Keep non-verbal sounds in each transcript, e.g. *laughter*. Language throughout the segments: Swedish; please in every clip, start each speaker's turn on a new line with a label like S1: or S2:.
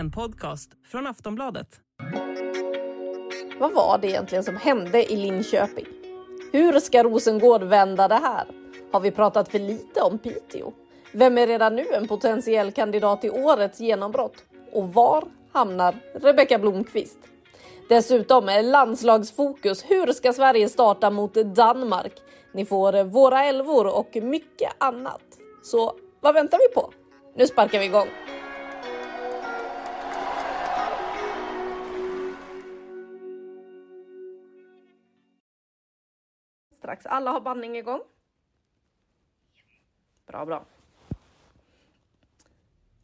S1: En podcast från Aftonbladet.
S2: Vad var det egentligen som hände i Linköping? Hur ska Rosengård vända det här? Har vi pratat för lite om Piteå? Vem är redan nu en potentiell kandidat till årets genombrott? Och var hamnar Rebecka Blomqvist? Dessutom är landslagsfokus. Hur ska Sverige starta mot Danmark? Ni får våra älvor och mycket annat. Så vad väntar vi på? Nu sparkar vi igång. Strax. Alla har bandning igång. Bra, bra.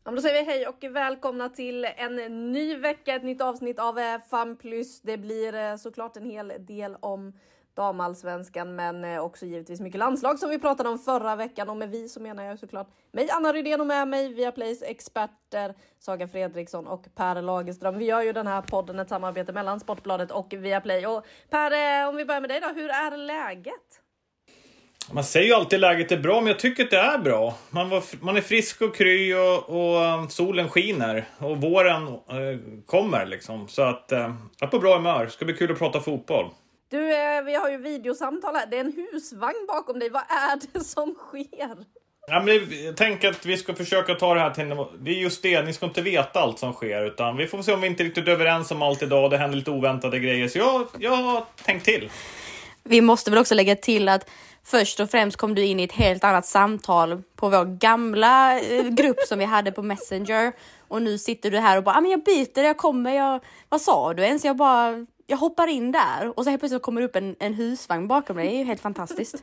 S2: Ja, då säger vi hej och välkomna till en ny vecka, ett nytt avsnitt av eh, FAM+. Det blir eh, såklart en hel del om damallsvenskan, men eh, också givetvis mycket landslag som vi pratade om förra veckan. Och med vi så menar jag såklart mig, Anna Rydén och med mig via Plays experter Saga Fredriksson och Per Lagerström. Vi gör ju den här podden ett samarbete mellan Sportbladet och Viaplay. Och Per, eh, om vi börjar med dig då, hur är läget?
S3: Man säger ju alltid läget är bra, men jag tycker att det är bra. Man, var, man är frisk och kry och, och um, solen skiner och våren eh, kommer liksom. Så att eh, jag är på bra humör. Det ska bli kul att prata fotboll.
S2: Du, eh, vi har ju videosamtal här. Det är en husvagn bakom dig. Vad är det som sker?
S3: Ja, men jag tänker att vi ska försöka ta det här till Det är just det, ni ska inte veta allt som sker. Utan vi får se om vi inte är riktigt överens om allt idag. Det händer lite oväntade grejer. Så jag, jag har tänkt till.
S4: Vi måste väl också lägga till att först och främst kom du in i ett helt annat samtal på vår gamla eh, grupp som vi hade på Messenger. Och nu sitter du här och bara, ah, men jag byter, jag kommer, jag, vad sa du ens? Jag bara, jag hoppar in där och så helt plötsligt kommer det upp en, en husvagn bakom dig. Det är ju helt fantastiskt.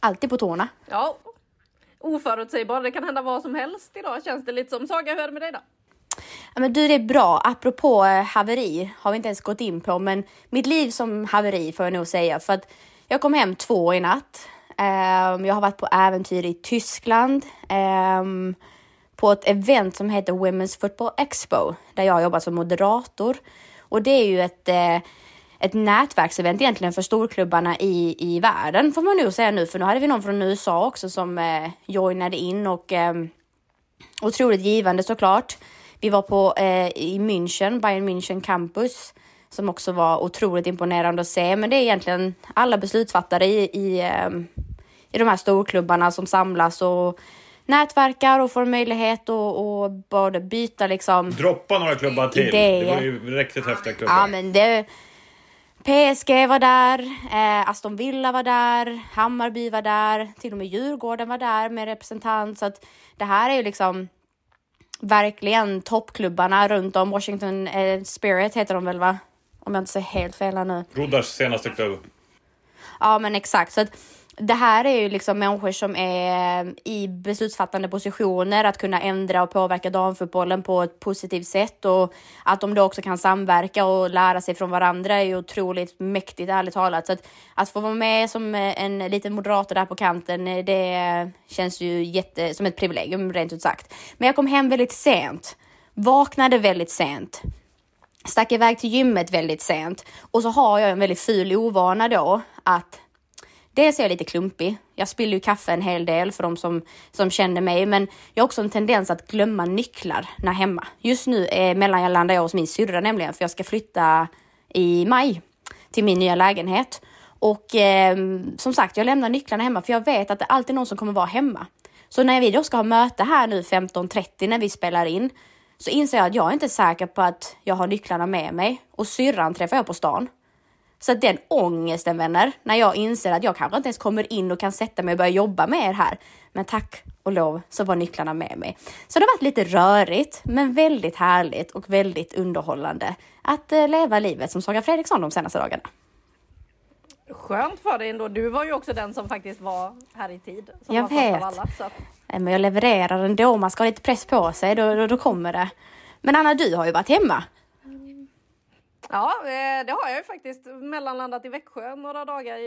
S4: Alltid på tårna.
S2: Ja, oförutsägbar. Det kan hända vad som helst idag känns det lite som. Saga, hur är det med dig då?
S4: Ja, men du, det är bra. Apropå eh, haveri har vi inte ens gått in på, men mitt liv som haveri får jag nog säga. För att jag kom hem två i natt. Um, jag har varit på äventyr i Tyskland. Um, på ett event som heter Women's Football Expo där jag jobbar som moderator. Och det är ju ett, eh, ett nätverksevent egentligen för storklubbarna i, i världen får man nog säga nu. För nu hade vi någon från USA också som eh, joinade in och eh, otroligt givande såklart. Vi var på eh, i München, Bayern München campus som också var otroligt imponerande att se. Men det är egentligen alla beslutsfattare i, i, eh, i de här storklubbarna som samlas och nätverkar och får möjlighet att och både byta liksom.
S3: Droppa några klubbar till. Idéer. Det var ju riktigt häftiga klubbar.
S4: Ja, men det. PSG var där, eh, Aston Villa var där, Hammarby var där, till och med Djurgården var där med representant. Så att det här är ju liksom verkligen toppklubbarna runt om. Washington eh, Spirit heter de väl, va? Om jag inte säger helt fel här nu.
S3: Rodars senaste klubb.
S4: Ja, men exakt. Så att det här är ju liksom människor som är i beslutsfattande positioner att kunna ändra och påverka damfotbollen på ett positivt sätt och att de då också kan samverka och lära sig från varandra är ju otroligt mäktigt ärligt talat. Så att, att få vara med som en liten moderator där på kanten, det känns ju jätte, som ett privilegium rent ut sagt. Men jag kom hem väldigt sent, vaknade väldigt sent stack iväg till gymmet väldigt sent och så har jag en väldigt ful ovana då att Dels är jag lite klumpig. Jag spiller ju kaffe en hel del för de som, som känner mig, men jag har också en tendens att glömma nycklar när hemma. Just nu är mellanlandar jag hos min syrra nämligen, för jag ska flytta i maj till min nya lägenhet. Och eh, som sagt, jag lämnar nycklarna hemma för jag vet att det alltid är någon som kommer vara hemma. Så när vi då ska ha möte här nu 15.30 när vi spelar in så inser jag att jag är inte säker på att jag har nycklarna med mig och syrran träffar jag på stan. Så att den ångesten vänner, när jag inser att jag kanske inte ens kommer in och kan sätta mig och börja jobba med er här. Men tack och lov så var nycklarna med mig. Så det har varit lite rörigt, men väldigt härligt och väldigt underhållande att eh, leva livet som Saga Fredriksson de senaste dagarna.
S2: Skönt för dig ändå. Du var ju också den som faktiskt var här i tid. Som
S4: Jag vet.
S2: Av alla, så.
S4: Nej, Men jag levererar ändå, man ska ha lite press på sig, då, då, då kommer det. Men Anna, du har ju varit hemma.
S2: Ja, eh, det har jag ju faktiskt mellanlandat i Växjö några dagar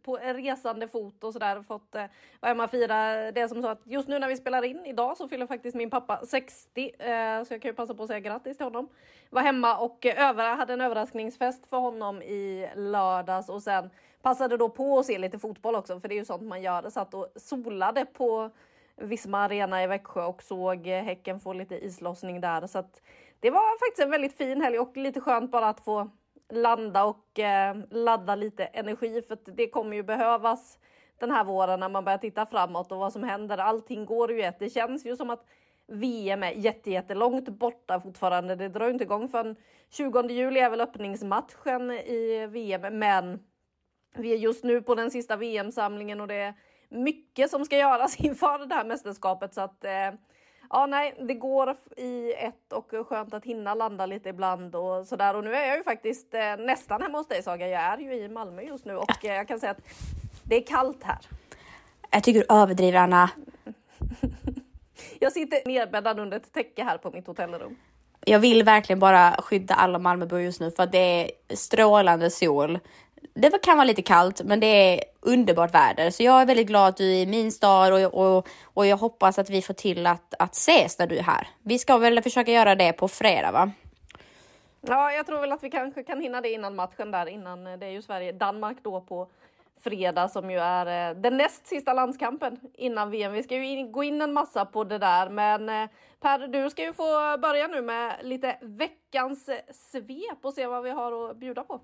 S2: på resande fot och sådär. Fått eh, vara hemma och fira det som så att just nu när vi spelar in idag så fyller faktiskt min pappa 60. Eh, så jag kan ju passa på att säga grattis till honom. Var hemma och över, hade en överraskningsfest för honom i lördags och sen passade då på att se lite fotboll också för det är ju sånt man gör. Satt och solade på Visma Arena i Växjö och såg Häcken få lite islossning där. Så att det var faktiskt en väldigt fin helg och lite skönt bara att få landa och eh, ladda lite energi för att det kommer ju behövas den här våren när man börjar titta framåt och vad som händer. Allting går ju ett. Det känns ju som att VM är jättelångt borta fortfarande. Det drar inte igång förrän 20 juli är väl öppningsmatchen i VM, men vi är just nu på den sista VM-samlingen och det är mycket som ska göras *laughs* inför det här mästerskapet så att eh, ja, nej, det går i ett och skönt att hinna landa lite ibland och sådär. Och nu är jag ju faktiskt eh, nästan hemma hos dig Saga. Jag är ju i Malmö just nu och eh, jag kan säga att det är kallt här.
S4: Jag tycker du överdriver Anna. *laughs*
S2: Jag sitter nedbäddad under ett täcke här på mitt hotellrum.
S4: Jag vill verkligen bara skydda alla Malmöbor just nu för att det är strålande sol. Det kan vara lite kallt, men det är underbart väder. Så jag är väldigt glad att du är i min stad och, och, och jag hoppas att vi får till att, att ses när du är här. Vi ska väl försöka göra det på fredag, va?
S2: Ja, jag tror väl att vi kanske kan hinna det innan matchen där innan. Eh, det är ju Sverige-Danmark då på fredag som ju är eh, den näst sista landskampen innan VM. Vi ska ju in, gå in en massa på det där, men eh, Per, du ska ju få börja nu med lite veckans svep och se vad vi har att bjuda på.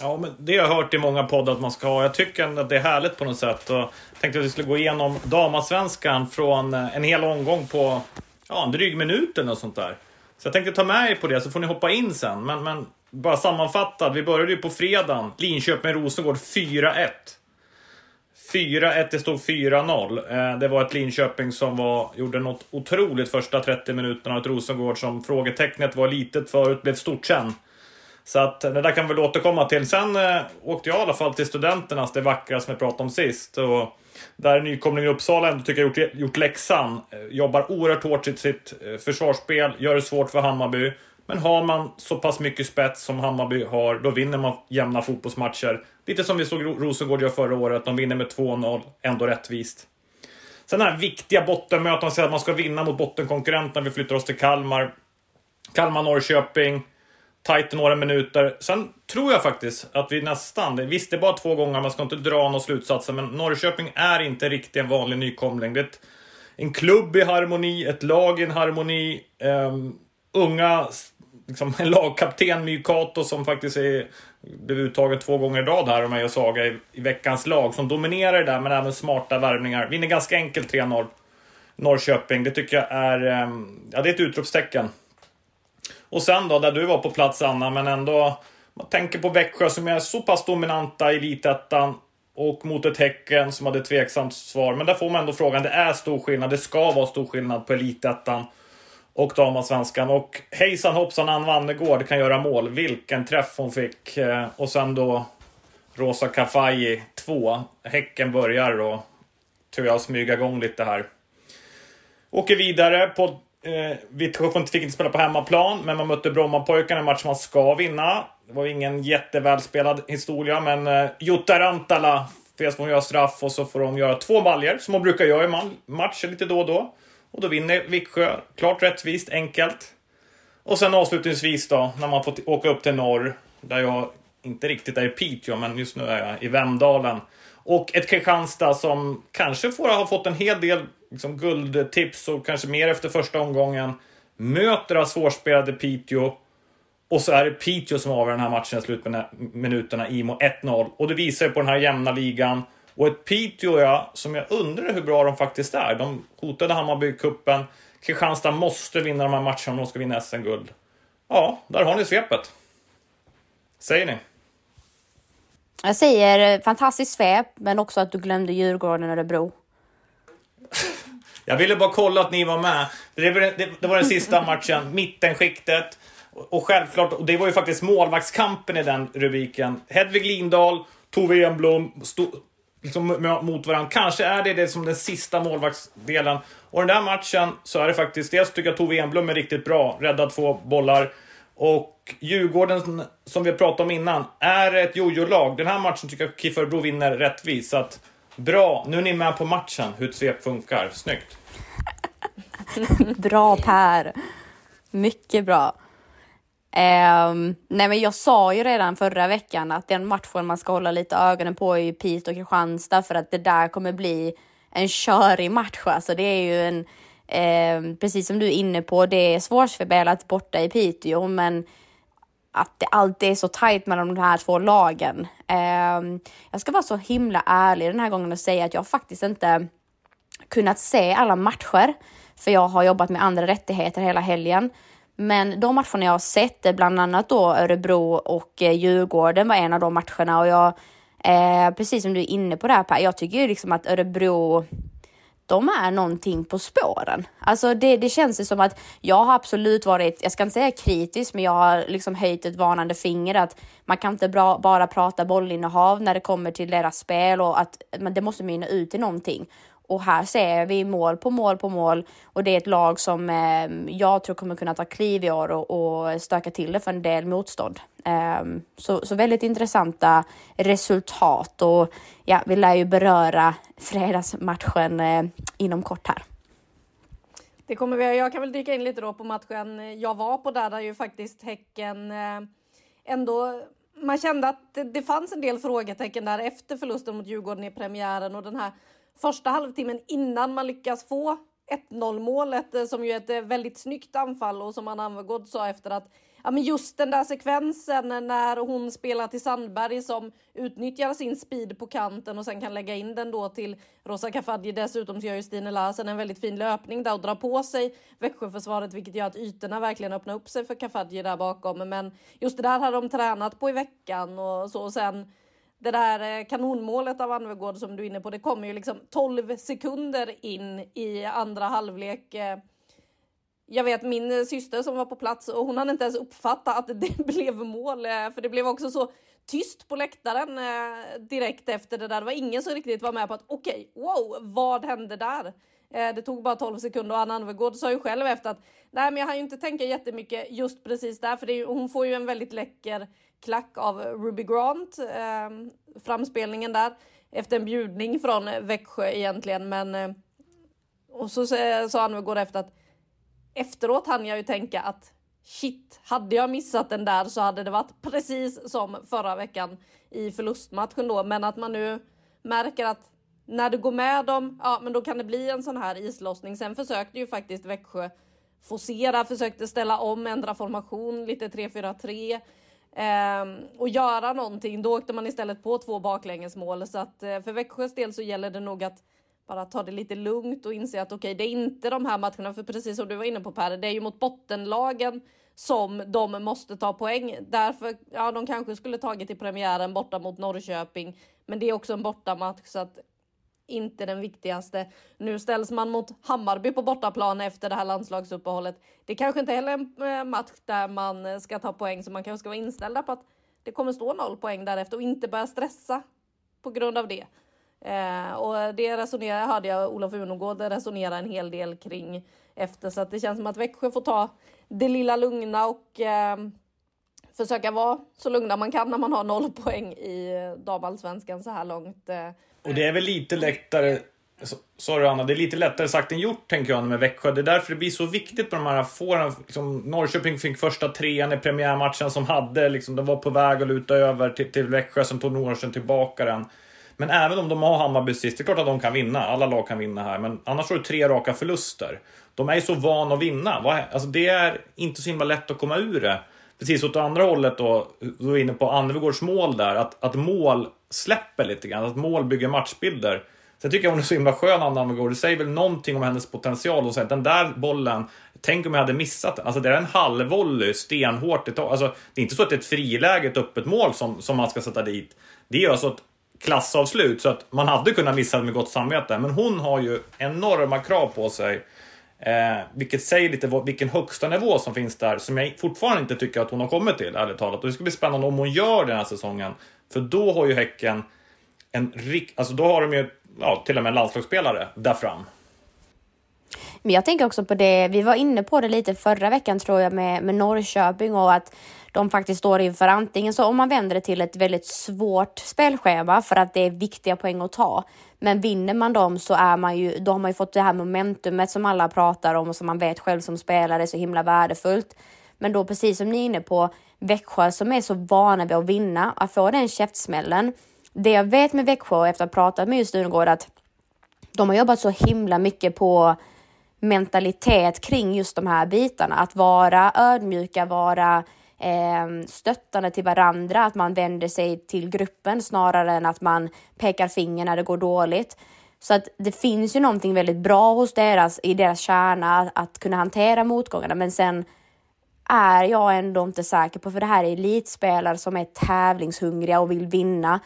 S3: Ja, men det har jag hört i många poddar att man ska ha. Jag tycker ändå att det är härligt på något sätt. Och jag tänkte att vi skulle gå igenom damasvenskan från eh, en hel omgång på ja, en dryg minut eller något sånt där. Så jag tänkte ta med er på det så får ni hoppa in sen. Men, men bara sammanfattat, vi började ju på fredagen. Linköping-Rosengård 4-1. 4-1, det stod 4-0. Eh, det var ett Linköping som var, gjorde något otroligt första 30 minuterna. Ett Rosengård som frågetecknet var litet förut, blev stort sen. Så att det där kan vi väl återkomma till. Sen eh, åkte jag i alla fall till Studenternas, det vackra som jag pratade om sist. Och där är nykomlingen i Uppsala ändå tycker jag gjort, gjort läxan. Eh, jobbar oerhört hårt i sitt eh, försvarsspel, gör det svårt för Hammarby. Men har man så pass mycket spets som Hammarby har, då vinner man jämna fotbollsmatcher. Lite som vi såg Rosengård göra förra året. De vinner med 2-0, ändå rättvist. Sen den här viktiga bottenmöten, säger att man ska vinna mot bottenkonkurrenterna. Vi flyttar oss till Kalmar. Kalmar-Norrköping. Tajt i några minuter. Sen tror jag faktiskt att vi nästan, visst det är bara två gånger, man ska inte dra några slutsatser, men Norrköping är inte riktigt en vanlig nykomling. Det är ett, en klubb i harmoni, ett lag i en harmoni, um, unga, liksom en lagkapten, Mykato, som faktiskt är, blev uttagen två gånger i rad här av mig och Saga i, i veckans lag, som dominerar det där, men även smarta värvningar. Vinner ganska enkelt 3-0. Norrköping, det tycker jag är, um, ja det är ett utropstecken. Och sen då, där du var på plats Anna, men ändå... Man tänker på Växjö som är så pass dominanta i Elitettan och mot ett Häcken som hade tveksamt svar. Men där får man ändå frågan, det är stor skillnad, det ska vara stor skillnad på Elitettan och damallsvenskan. Och hejsan hoppsan, Ann Wannegård kan göra mål. Vilken träff hon fick. Eh, och sen då Rosa Kafaji 2. Häcken börjar då, tror jag, smyga igång lite här. Åker vidare på... Eh, vi fick inte spela på hemmaplan, men man mötte Brommapojkarna, en match man ska vinna. Det var ingen jättevälspelad historia, men eh, Jutta Rantala får hon göra straff och så får hon göra två baljer, som hon brukar göra i man- matcher lite då och då. Och då vinner Viksjö. Klart rättvist, enkelt. Och sen avslutningsvis då, när man får åka upp till norr, där jag inte riktigt är i Piteå, men just nu är jag i Vemdalen. Och ett Kristianstad som kanske får ha fått en hel del liksom, guldtips och kanske mer efter första omgången. Möter det svårspelade Piteå. Och så är det Piteå som avgör den här matchen i slutminuterna, Imo 1-0. Och det visar ju på den här jämna ligan. Och ett Piteå ja, som jag undrar hur bra de faktiskt är. De hotade Hammarby-cupen. Kristianstad måste vinna de här matcherna om de ska vinna SM-guld. Ja, där har ni svepet. Säger ni?
S4: Jag säger eh, fantastiskt svep, men också att du glömde Djurgården och Örebro.
S3: Jag ville bara kolla att ni var med. Det var, det, det var den sista matchen, *laughs* mittenskiktet. Och självklart, och det var ju faktiskt målvaktskampen i den rubriken. Hedvig Lindahl, Tove Enblom stod liksom mot varandra. Kanske är det det som den sista målvaktsdelen. Och den där matchen så är det faktiskt, dels tycker jag Tove Enblom är riktigt bra, räddad två bollar. Och Djurgården, som vi pratade om innan, är ett jojo-lag. Den här matchen tycker jag KIF Örebro vinner rättvist. Så att, bra, nu är ni med på matchen, hur ett svep funkar. Snyggt! *laughs*
S4: bra Per! Mycket bra. Um, nej men jag sa ju redan förra veckan att den matchen man ska hålla lite ögonen på är ju Piteå och Kristianstad för att det där kommer bli en körig match. Alltså det är ju en, um, precis som du är inne på, det är svårspelat borta i Piteå men att det alltid är så tajt mellan de här två lagen. Eh, jag ska vara så himla ärlig den här gången och säga att jag faktiskt inte kunnat se alla matcher för jag har jobbat med andra rättigheter hela helgen. Men de matcherna jag har sett, bland annat då Örebro och eh, Djurgården var en av de matcherna och jag, eh, precis som du är inne på det här Per, jag tycker ju liksom att Örebro de är någonting på spåren. Alltså det, det känns som att jag har absolut varit, jag ska inte säga kritisk, men jag har liksom höjt ett varnande finger att man kan inte bra, bara prata bollinnehav när det kommer till deras spel och att men det måste mynna ut i någonting. Och här ser vi mål på mål på mål och det är ett lag som eh, jag tror kommer kunna ta kliv i år och, och stöka till det för en del motstånd. Eh, så, så väldigt intressanta resultat och ja, vi lär ju beröra fredagsmatchen eh, inom kort här.
S2: Det kommer vi Jag kan väl dyka in lite då på matchen jag var på där, där ju faktiskt Häcken eh, ändå man kände att det, det fanns en del frågetecken där efter förlusten mot Djurgården i premiären och den här första halvtimmen innan man lyckas få 1-0 målet eh, som ju är ett eh, väldigt snyggt anfall och som Anna Anvegård sa efter att ja, men just den där sekvensen när hon spelar till Sandberg som utnyttjar sin speed på kanten och sen kan lägga in den då till Rosa Kafaji. Dessutom så gör ju Stine Larsen en väldigt fin löpning där och drar på sig Växjöförsvaret vilket gör att ytorna verkligen öppnar upp sig för Kafaji där bakom. Men just det där hade de tränat på i veckan och så och sen det där eh, kanonmålet av Anvegård som du är inne på, det kommer ju liksom 12 sekunder in i andra halvlek. Eh, jag vet min syster som var på plats och hon hade inte ens uppfattat att det *laughs* blev mål, eh, för det blev också så tyst på läktaren direkt efter det där. Det var ingen som riktigt var med på att okej, okay, wow, vad hände där? Eh, det tog bara 12 sekunder och Anna Anvegård sa ju själv efter att nej, men jag har ju inte tänka jättemycket just precis där, för det är, hon får ju en väldigt läcker klack av Ruby Grant, eh, framspelningen där, efter en bjudning från Växjö egentligen. Men, eh, och så sa han efter att efteråt hann jag ju tänka att shit, hade jag missat den där så hade det varit precis som förra veckan i förlustmatchen då. Men att man nu märker att när du går med dem, ja men då kan det bli en sån här islossning. Sen försökte ju faktiskt Växjö forcera, försökte ställa om, ändra formation, lite 3-4-3 eh, och göra någonting. Då åkte man istället på två baklängesmål så att eh, för Växjös del så gäller det nog att bara ta det lite lugnt och inse att okej, okay, det är inte de här matcherna, för precis som du var inne på Per, det är ju mot bottenlagen som de måste ta poäng. Därför, ja, de kanske skulle tagit i premiären borta mot Norrköping, men det är också en bortamatch så att inte den viktigaste. Nu ställs man mot Hammarby på bortaplan efter det här landslagsuppehållet. Det kanske inte heller är en eh, match där man eh, ska ta poäng, så man kanske ska vara inställda på att det kommer stå noll poäng därefter och inte börja stressa på grund av det. Eh, och det resonerar, hörde jag Olof Unogård resonera en hel del kring efter, så att det känns som att Växjö får ta det lilla lugna och eh, försöka vara så lugna man kan när man har noll poäng i eh, damallsvenskan så här långt. Eh.
S3: Och det är väl lite lättare Sorry Anna, det är lite lättare sagt än gjort tänker jag med Växjö. Det är därför det blir så viktigt på de här fåren. Liksom, Norrköping fick första trean i premiärmatchen som hade, liksom, de var på väg att luta över till, till Växjö, som tog Norrköping tillbaka den. Men även om de har Hammarby sist, det är klart att de kan vinna. Alla lag kan vinna här. Men annars har du tre raka förluster. De är ju så vana att vinna. Alltså, det är inte så himla lätt att komma ur det precis åt andra hållet då, du är inne på Anvegårds mål där, att, att mål släpper lite grann. Att mål bygger matchbilder. Sen tycker jag hon är så himla skön, Anna Almegård. Det säger väl någonting om hennes potential. Och säger att den där bollen, tänk om jag hade missat den. Alltså det är en halvvolley, stenhårt i tag. Alltså, det är inte så att det är ett friläge, ett öppet mål som, som man ska sätta dit. Det är alltså ett klassavslut, så att man hade kunnat missa det med gott samvete. Men hon har ju enorma krav på sig. Eh, vilket säger lite vilken högsta nivå som finns där, som jag fortfarande inte tycker att hon har kommit till, ärligt talat. Och det ska bli spännande om hon gör den här säsongen. För då har ju Häcken en rik... Alltså då har de ju ja, till och med en landslagsspelare där fram.
S4: Men jag tänker också på det, vi var inne på det lite förra veckan tror jag med, med Norrköping och att de faktiskt står inför antingen så om man vänder det till ett väldigt svårt spelschema för att det är viktiga poäng att ta. Men vinner man dem så är man ju, då har man ju fått det här momentumet som alla pratar om och som man vet själv som spelare är så himla värdefullt. Men då precis som ni är inne på, Växjö som är så vana vid att vinna, att få den käftsmällen. Det jag vet med Växjö efter att ha pratat med just Unegård att de har jobbat så himla mycket på mentalitet kring just de här bitarna. Att vara ödmjuka, vara eh, stöttande till varandra, att man vänder sig till gruppen snarare än att man pekar finger när det går dåligt. Så att det finns ju någonting väldigt bra hos deras, i deras kärna att, att kunna hantera motgångarna. Men sen är jag ändå inte säker på, för det här är elitspelare som är tävlingshungriga och vill vinna.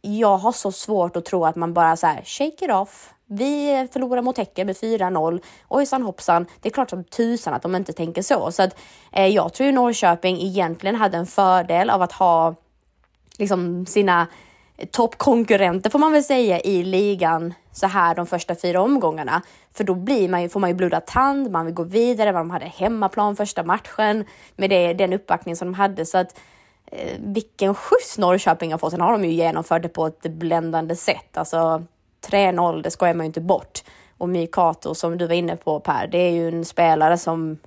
S4: Jag har så svårt att tro att man bara så här, shake it off, vi förlorar mot Häcken med 4-0. Ojsan hoppsan, det är klart som tusan att de inte tänker så. Så att eh, jag tror ju Norrköping egentligen hade en fördel av att ha liksom sina toppkonkurrenter får man väl säga i ligan så här de första fyra omgångarna. För då blir man ju, får man ju blodad tand, man vill gå vidare, de hade hemmaplan första matchen med det, den uppbackning som de hade. Så att eh, vilken skjuts Norrköping har fått. Sen har de ju genomfört det på ett bländande sätt. Alltså 3-0, det skojar man ju inte bort. Och Mykato som du var inne på Per, det är ju en spelare som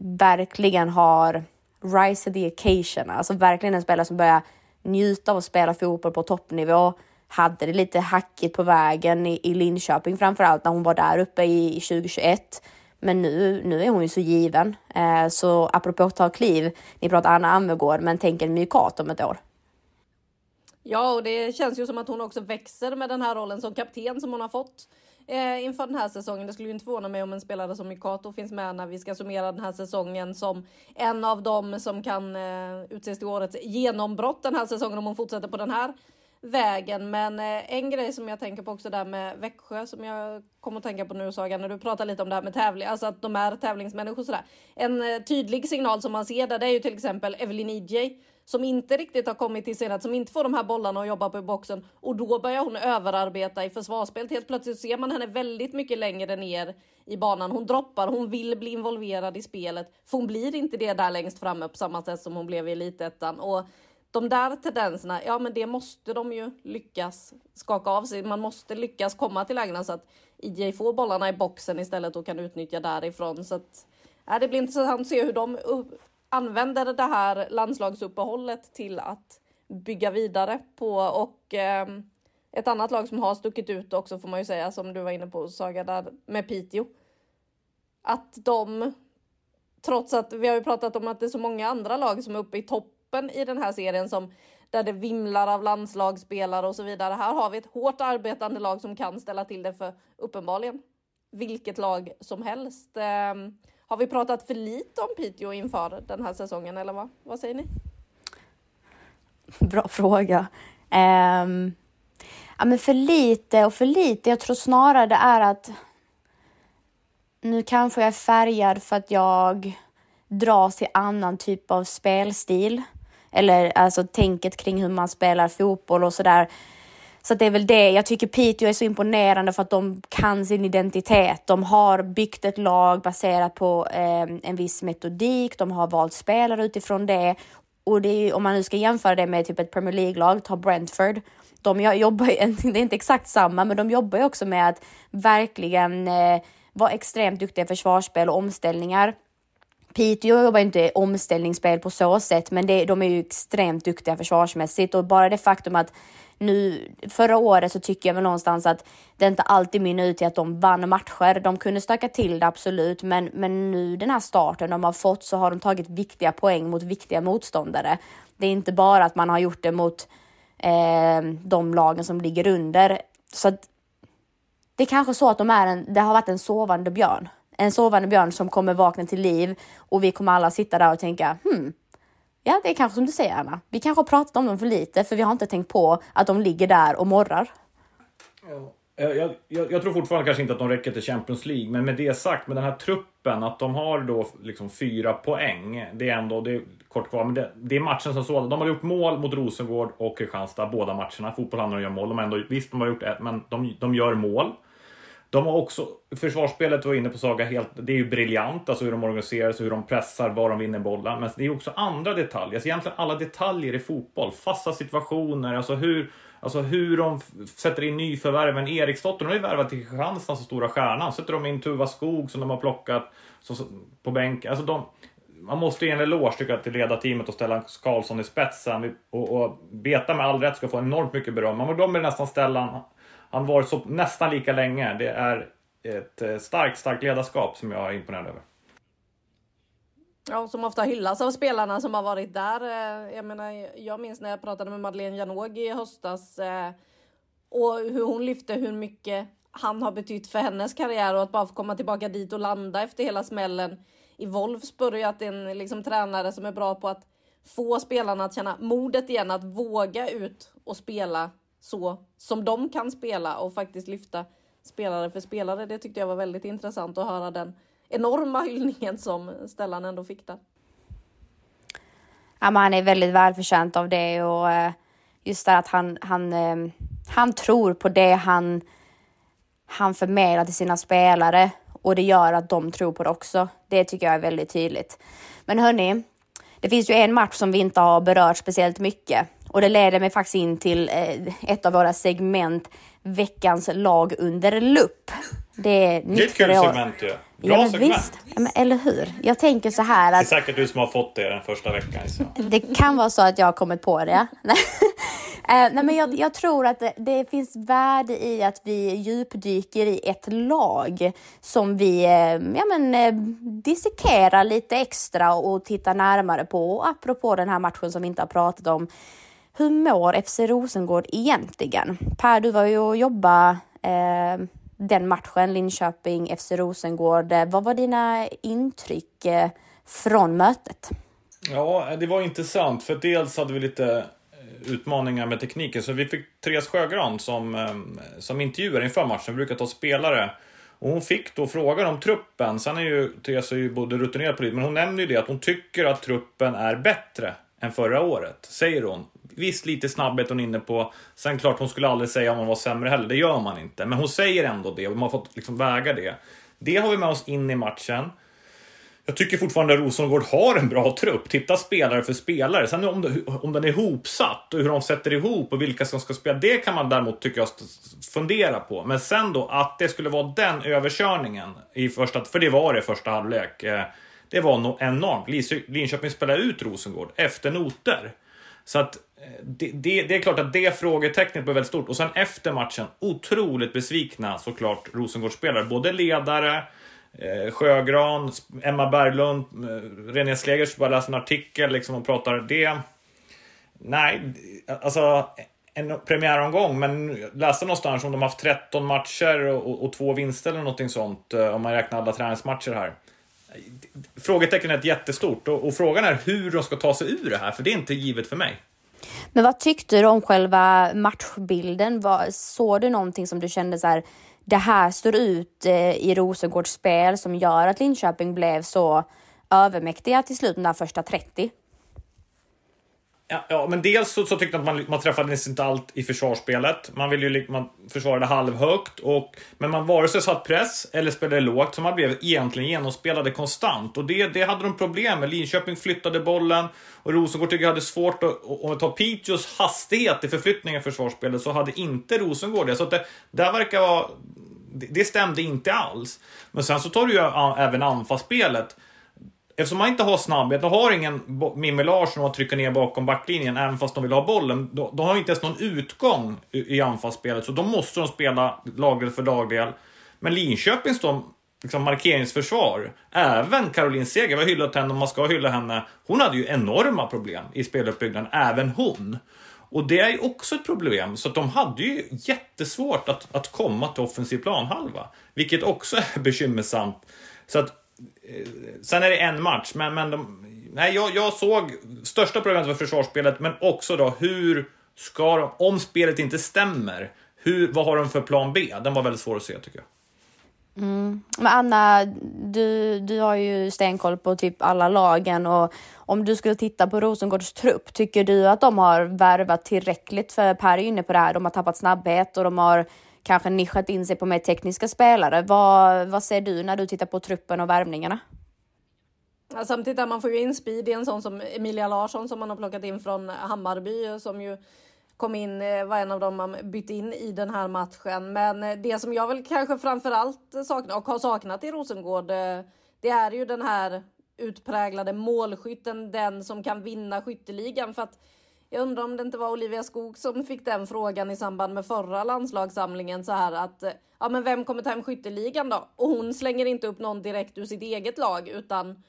S4: verkligen har rise to the occasion, alltså verkligen en spelare som börjar njuta av att spela fotboll på toppnivå. Hade det lite hackigt på vägen i, i Linköping framförallt när hon var där uppe i, i 2021. Men nu, nu är hon ju så given. Eh, så apropå att ta kliv, ni pratar Anna Anvegård, men tänk en mykat om ett år.
S2: Ja, och det känns ju som att hon också växer med den här rollen som kapten som hon har fått eh, inför den här säsongen. Det skulle ju inte förvåna mig om en spelare som Mikato finns med när vi ska summera den här säsongen som en av dem som kan eh, utses till årets genombrott den här säsongen om hon fortsätter på den här vägen. Men eh, en grej som jag tänker på också där med Växjö som jag kommer att tänka på nu Saga, när du pratar lite om det här med tävling, alltså att de är tävlingsmänniskor sådär. En eh, tydlig signal som man ser där, det är ju till exempel Evelyn EJ som inte riktigt har kommit till sin som inte får de här bollarna att jobba på i boxen och då börjar hon överarbeta i försvarsspelet. Helt plötsligt ser man henne väldigt mycket längre ner i banan. Hon droppar, hon vill bli involverad i spelet, för hon blir inte det där längst framme på samma sätt som hon blev i elitettan. Och de där tendenserna, ja men det måste de ju lyckas skaka av sig. Man måste lyckas komma till lägena så att IJ får bollarna i boxen istället och kan utnyttja därifrån. Så att, äh, det blir intressant att se hur de använder det här landslagsuppehållet till att bygga vidare på och eh, ett annat lag som har stuckit ut också får man ju säga som du var inne på Saga där med Piteå. Att de trots att vi har ju pratat om att det är så många andra lag som är uppe i toppen i den här serien som där det vimlar av landslagsspelare och så vidare. Här har vi ett hårt arbetande lag som kan ställa till det för uppenbarligen vilket lag som helst. Ehm, har vi pratat för lite om Piteå inför den här säsongen eller vad, vad säger ni?
S4: Bra fråga. Um, ja, men för lite och för lite. Jag tror snarare det är att nu kanske jag är färgad för att jag dras till annan typ av spelstil. Eller alltså tänket kring hur man spelar fotboll och sådär. Så det är väl det. Jag tycker Piteå är så imponerande för att de kan sin identitet. De har byggt ett lag baserat på eh, en viss metodik. De har valt spelare utifrån det. Och det är, om man nu ska jämföra det med typ ett Premier League-lag, ta Brentford. De *laughs* jobbar, det är inte exakt samma, men de jobbar ju också med att verkligen eh, vara extremt duktiga i försvarsspel och omställningar. Piteå jobbar inte omställningsspel på så sätt, men det, de är ju extremt duktiga försvarsmässigt och bara det faktum att nu förra året så tycker jag väl någonstans att det inte alltid mynnar ut i att de vann matcher. De kunde stöka till det absolut, men, men nu den här starten de har fått så har de tagit viktiga poäng mot viktiga motståndare. Det är inte bara att man har gjort det mot eh, de lagen som ligger under. Så att det är kanske så att de är en, det har varit en sovande björn. En sovande björn som kommer vakna till liv och vi kommer alla sitta där och tänka hmm, ja det är kanske som du säger Anna. Vi kanske har pratat om dem för lite för vi har inte tänkt på att de ligger där och morrar.
S3: Jag, jag, jag, tror fortfarande kanske inte att de räcker till Champions League, men med det sagt, med den här truppen, att de har då liksom fyra poäng. Det är ändå, det är kort kvar, men det, det är matchen som sådan. De har gjort mål mot Rosengård och Kristianstad, båda matcherna. Fotboll handlar om att göra mål. De ändå, visst, de har gjort ett, men de, de gör mål. De har också, försvarsspelet var inne på Saga, helt, det är ju briljant, alltså hur de organiserar sig, hur de pressar, var de vinner bollen. Men det är också andra detaljer, alltså egentligen alla detaljer i fotboll. Fasta situationer, alltså hur, alltså hur de sätter in nyförvärven. Eriksdotter, de har ju värvat till Kristianstad som stora stjärnan. Sätter de in Tuva Skog som de har plockat så, på bänken. Alltså de, man måste ge en eloge tycker jag, till ledarteamet och ställa Karlsson i spetsen. Och, och Beta med all rätt ska få enormt mycket beröm. Men de är nästan Stellan han varit så nästan lika länge. Det är ett eh, starkt, starkt ledarskap som jag är imponerad över.
S2: Ja, som ofta hyllas av spelarna som har varit där. Eh, jag menar, jag minns när jag pratade med Madeleine Janogy i höstas eh, och hur hon lyfte hur mycket han har betytt för hennes karriär och att bara få komma tillbaka dit och landa efter hela smällen i Wolfsburg. Att det är en liksom, tränare som är bra på att få spelarna att känna modet igen, att våga ut och spela så som de kan spela och faktiskt lyfta spelare för spelare. Det tyckte jag var väldigt intressant att höra den enorma hyllningen som Stellan ändå fick där.
S4: Ja, men han är väldigt välförtjänt av det och eh, just det att han, han, eh, han tror på det han, han förmedlar till sina spelare och det gör att de tror på det också. Det tycker jag är väldigt tydligt. Men hörni, det finns ju en match som vi inte har berört speciellt mycket och det leder mig faktiskt in till eh, ett av våra segment, veckans lag under lupp.
S3: Det är nytt ett kul segment ju. Bra
S4: ja, segment. Visst. Ja, men, eller hur? Jag tänker så här att...
S3: Det är säkert du som har fått det den första veckan. Så.
S4: Det kan vara så att jag har kommit på det. *laughs* Eh, nej, men jag, jag, tror att det, det, finns värde i att vi djupdyker i ett lag som vi eh, ja, men, dissekerar lite extra och tittar närmare på. Och apropå den här matchen som vi inte har pratat om hur mår FC Rosengård egentligen? Per, du var ju och jobbade eh, den matchen, Linköping, FC Rosengård. Eh, vad var dina intryck eh, från mötet?
S3: Ja, det var intressant för dels hade vi lite eh, utmaningar med tekniken. Så vi fick Therese Sjögran som, eh, som intervjuar inför matchen. Vi brukar ta spelare. Och hon fick då frågan om truppen. Sen är ju Therese är ju både rutinerad på det, men hon nämner ju det att hon tycker att truppen är bättre än förra året, säger hon. Visst, lite snabbhet hon är inne på. Sen klart, hon skulle aldrig säga om hon var sämre heller. Det gör man inte. Men hon säger ändå det och man har fått liksom väga det. Det har vi med oss in i matchen. Jag tycker fortfarande att Rosengård har en bra trupp. Titta spelare för spelare. Sen om, det, om den är ihopsatt och hur de sätter ihop och vilka som ska spela. Det kan man däremot, tycker jag, fundera på. Men sen då att det skulle vara den överkörningen i första, för det var det i första halvlek. Eh, det var nog enormt. Linköping spelade ut Rosengård efter noter. Så att det, det, det, är klart att det frågetecknet blev väldigt stort. Och sen efter matchen, otroligt besvikna såklart Rosengårdsspelare. Både ledare, eh, Sjögran, Emma Berglund, eh, René Slegers bara läser en artikel liksom och pratar det. Nej, alltså en premiäromgång, men läste någonstans om de haft 13 matcher och, och, och två vinster eller någonting sånt eh, om man räknar alla träningsmatcher här. Frågetecknet är jättestort och, och frågan är hur de ska ta sig ur det här, för det är inte givet för mig.
S4: Men vad tyckte du om själva matchbilden? Var, såg du någonting som du kände så här, det här står ut eh, i Rosengårds spel som gör att Linköping blev så övermäktiga till slut, de där första 30?
S3: Ja, ja, men dels så, så tyckte jag att man, man träffade nästan inte allt i försvarsspelet. Man ville ju man försvarade halvhögt, och, men man vare sig satt press eller spelade lågt, så man blev egentligen genomspelade konstant. Och det, det hade de problem med. Linköping flyttade bollen och Rosengård tycker jag hade svårt att... Om vi tar Piteås hastighet i förflyttningen i försvarsspelet så hade inte Rosengård det. Så att det där verkar vara... Det, det stämde inte alls. Men sen så tar du ju även anfallsspelet eftersom man inte har snabbhet och har ingen Mimmi Larsson att trycka ner bakom backlinjen även fast de vill ha bollen. Då, då har de inte ens någon utgång i, i anfallsspelet. Så då måste de spela lagdel för lagdel. Men Linköpings då, liksom markeringsförsvar. Även Caroline Seger, vi har hyllat henne och man ska hylla henne. Hon hade ju enorma problem i speluppbyggnaden, även hon. Och det är ju också ett problem, så att de hade ju jättesvårt att, att komma till offensiv planhalva. Vilket också *laughs* är bekymmersamt. Så att, sen är det en match, men, men de, nej, jag, jag såg största problemet för försvarsspelet, men också då hur ska de, om spelet inte stämmer, hur, vad har de för plan B? Den var väldigt svår att se tycker jag.
S4: Mm. Men Anna, du, du har ju stenkoll på typ alla lagen och om du skulle titta på Rosengårds trupp, tycker du att de har värvat tillräckligt? För Per är inne på det här, de har tappat snabbhet och de har kanske nischat in sig på mer tekniska spelare. Vad, vad ser du när du tittar på truppen och värvningarna?
S2: Samtidigt man får ju in speed i en sån som Emilia Larsson som man har plockat in från Hammarby som ju kom in, eh, var en av dem man bytte in i den här matchen. Men eh, det som jag väl kanske framförallt saknar och har saknat i Rosengård, eh, det är ju den här utpräglade målskytten, den som kan vinna skytteligan. För att jag undrar om det inte var Olivia Skog som fick den frågan i samband med förra landslagssamlingen så här att eh, ja, men vem kommer ta hem skytteligan då? Och hon slänger inte upp någon direkt ur sitt eget lag utan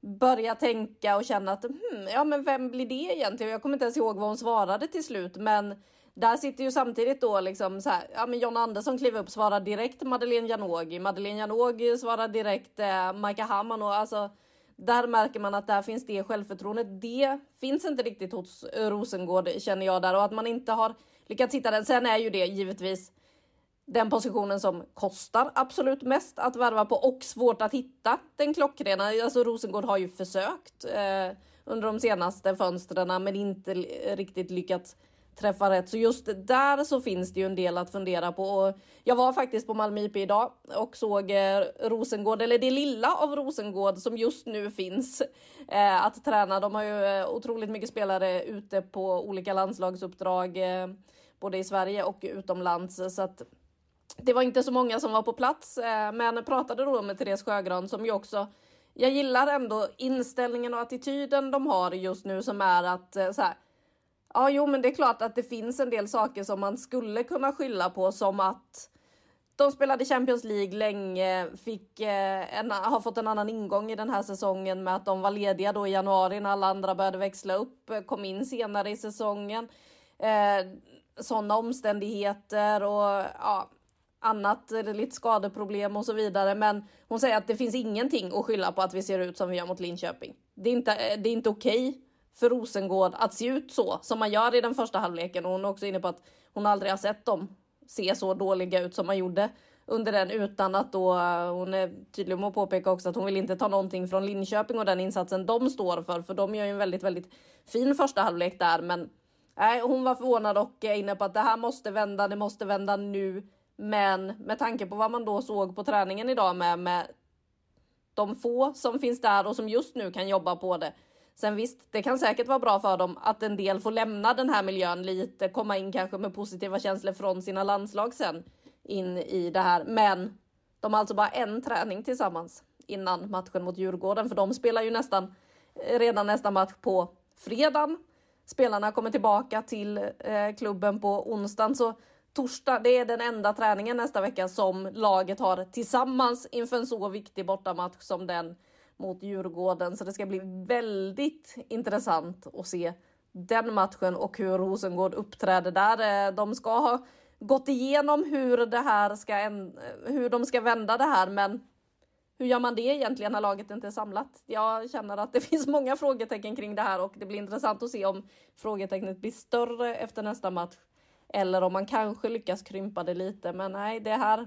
S2: börja tänka och känna att hmm, ja, men vem blir det egentligen? Jag kommer inte ens ihåg vad hon svarade till slut, men där sitter ju samtidigt då liksom så här. Ja, men John Andersson kliver upp, svarar direkt Madeleine Janogy. Madeleine Janogy svarar direkt eh, Maika Hamman och alltså där märker man att där finns det självförtroendet. Det finns inte riktigt hos Rosengård känner jag där och att man inte har lyckats hitta den. Sen är ju det givetvis den positionen som kostar absolut mest att värva på och svårt att hitta den klockrena. Alltså Rosengård har ju försökt eh, under de senaste fönstren men inte riktigt lyckats träffa rätt. Så just där så finns det ju en del att fundera på. Och jag var faktiskt på Malmö IP idag och såg eh, Rosengård, eller det lilla av Rosengård som just nu finns eh, att träna. De har ju eh, otroligt mycket spelare ute på olika landslagsuppdrag, eh, både i Sverige och utomlands. Så att det var inte så många som var på plats, eh, men pratade då med Therese Sjögran som ju också jag gillar ändå inställningen och attityden de har just nu som är att eh, så här, ja, jo, men det är klart att det finns en del saker som man skulle kunna skylla på som att de spelade Champions League länge, fick eh, en, har fått en annan ingång i den här säsongen med att de var lediga då i januari när alla andra började växla upp, eh, kom in senare i säsongen. Eh, sådana omständigheter och ja, annat, eh, lite skadeproblem och så vidare. Men hon säger att det finns ingenting att skylla på att vi ser ut som vi gör mot Linköping. Det är inte, eh, det är inte okej okay för Rosengård att se ut så som man gör i den första halvleken. Och hon är också inne på att hon aldrig har sett dem se så dåliga ut som man gjorde under den utan att då eh, hon är tydlig med att påpeka också att hon vill inte ta någonting från Linköping och den insatsen de står för, för de gör ju en väldigt, väldigt fin första halvlek där. Men nej, hon var förvånad och är inne på att det här måste vända. Det måste vända nu. Men med tanke på vad man då såg på träningen idag med, med de få som finns där och som just nu kan jobba på det. Sen visst, det kan säkert vara bra för dem att en del får lämna den här miljön lite, komma in kanske med positiva känslor från sina landslag sen in i det här. Men de har alltså bara en träning tillsammans innan matchen mot Djurgården, för de spelar ju nästan eh, redan nästa match på fredagen. Spelarna kommer tillbaka till eh, klubben på onsdagen, så torsdag, det är den enda träningen nästa vecka som laget har tillsammans inför en så viktig bortamatch som den mot Djurgården. Så det ska bli väldigt intressant att se den matchen och hur Rosengård uppträder där. Eh, de ska ha gått igenom hur det här ska, eh, hur de ska vända det här, men hur gör man det egentligen när laget inte är samlat? Jag känner att det *laughs* finns många frågetecken kring det här och det blir intressant att se om frågetecknet blir större efter nästa match eller om man kanske lyckas krympa det lite. Men nej, det här.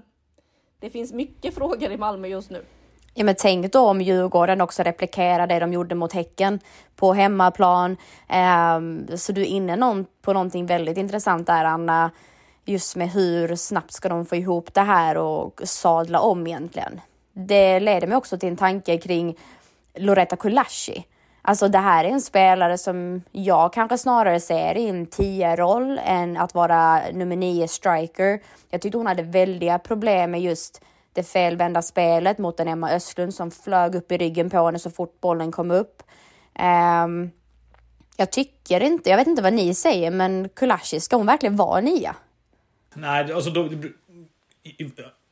S2: Det finns mycket *laughs* frågor i Malmö just nu.
S4: Ja, men tänk då om Djurgården också replikerar det de gjorde mot Häcken på hemmaplan. Ehm, så du är inne på någonting väldigt intressant där, Anna. Just med hur snabbt ska de få ihop det här och sadla om egentligen. Det leder mig också till en tanke kring Loretta Kulashi. Alltså det här är en spelare som jag kanske snarare ser i en 10-roll än att vara nummer 9 striker. Jag tyckte hon hade väldiga problem med just det felvända spelet mot en Emma Östlund som flög upp i ryggen på henne så fort bollen kom upp. Um, jag tycker inte, jag vet inte vad ni säger, men Kulashi, ska hon verkligen vara nia?
S3: Nej, alltså då,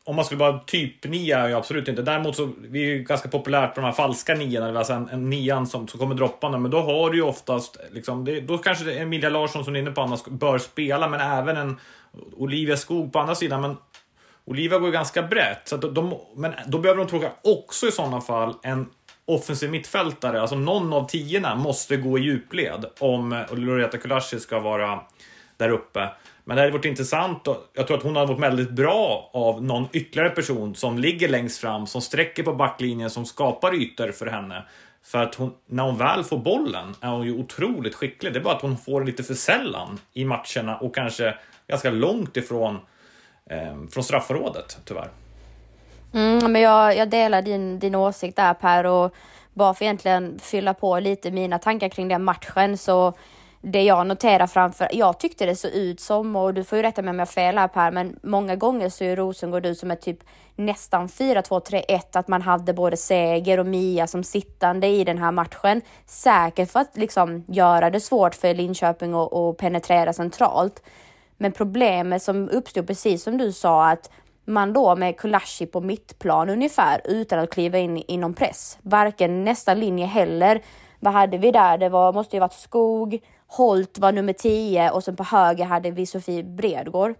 S3: om man skulle vara typ nia är jag absolut inte. Däremot så vi är ju ganska populärt på de här falska niorna, alltså en, en nian som, som kommer droppande. Men då har du ju oftast, liksom, det, då kanske Emilia Larsson som du är inne på annars bör spela, men även en Olivia Skog på andra sidan. Men Olivia går ju ganska brett, så de, de, men då behöver de tråka också i sådana fall en offensiv mittfältare, alltså någon av tiorna måste gå i djupled om Loreta Kulashi ska vara där uppe. Men det hade varit intressant och jag tror att hon hade varit väldigt bra av någon ytterligare person som ligger längst fram, som sträcker på backlinjen, som skapar ytor för henne. För att hon, när hon väl får bollen är hon ju otroligt skicklig. Det är bara att hon får lite för sällan i matcherna och kanske ganska långt ifrån eh, Ehm, från straffområdet, tyvärr.
S4: Mm, men jag, jag delar din, din åsikt där Per och bara för egentligen fylla på lite mina tankar kring den matchen så det jag noterar framför, jag tyckte det såg ut som, och du får ju rätta mig om jag har fel här Per, men många gånger så är Rosengård ut som ett typ nästan 4-2-3-1, att man hade både Seger och Mia som sittande i den här matchen. Säkert för att liksom göra det svårt för Linköping att penetrera centralt. Men problemet som uppstod, precis som du sa, att man då med Kulashi på mittplan ungefär utan att kliva in i någon press. Varken nästa linje heller. Vad hade vi där? Det var, måste ju varit Skog, Holt var nummer 10 och sen på höger hade vi Sofie Bredgård.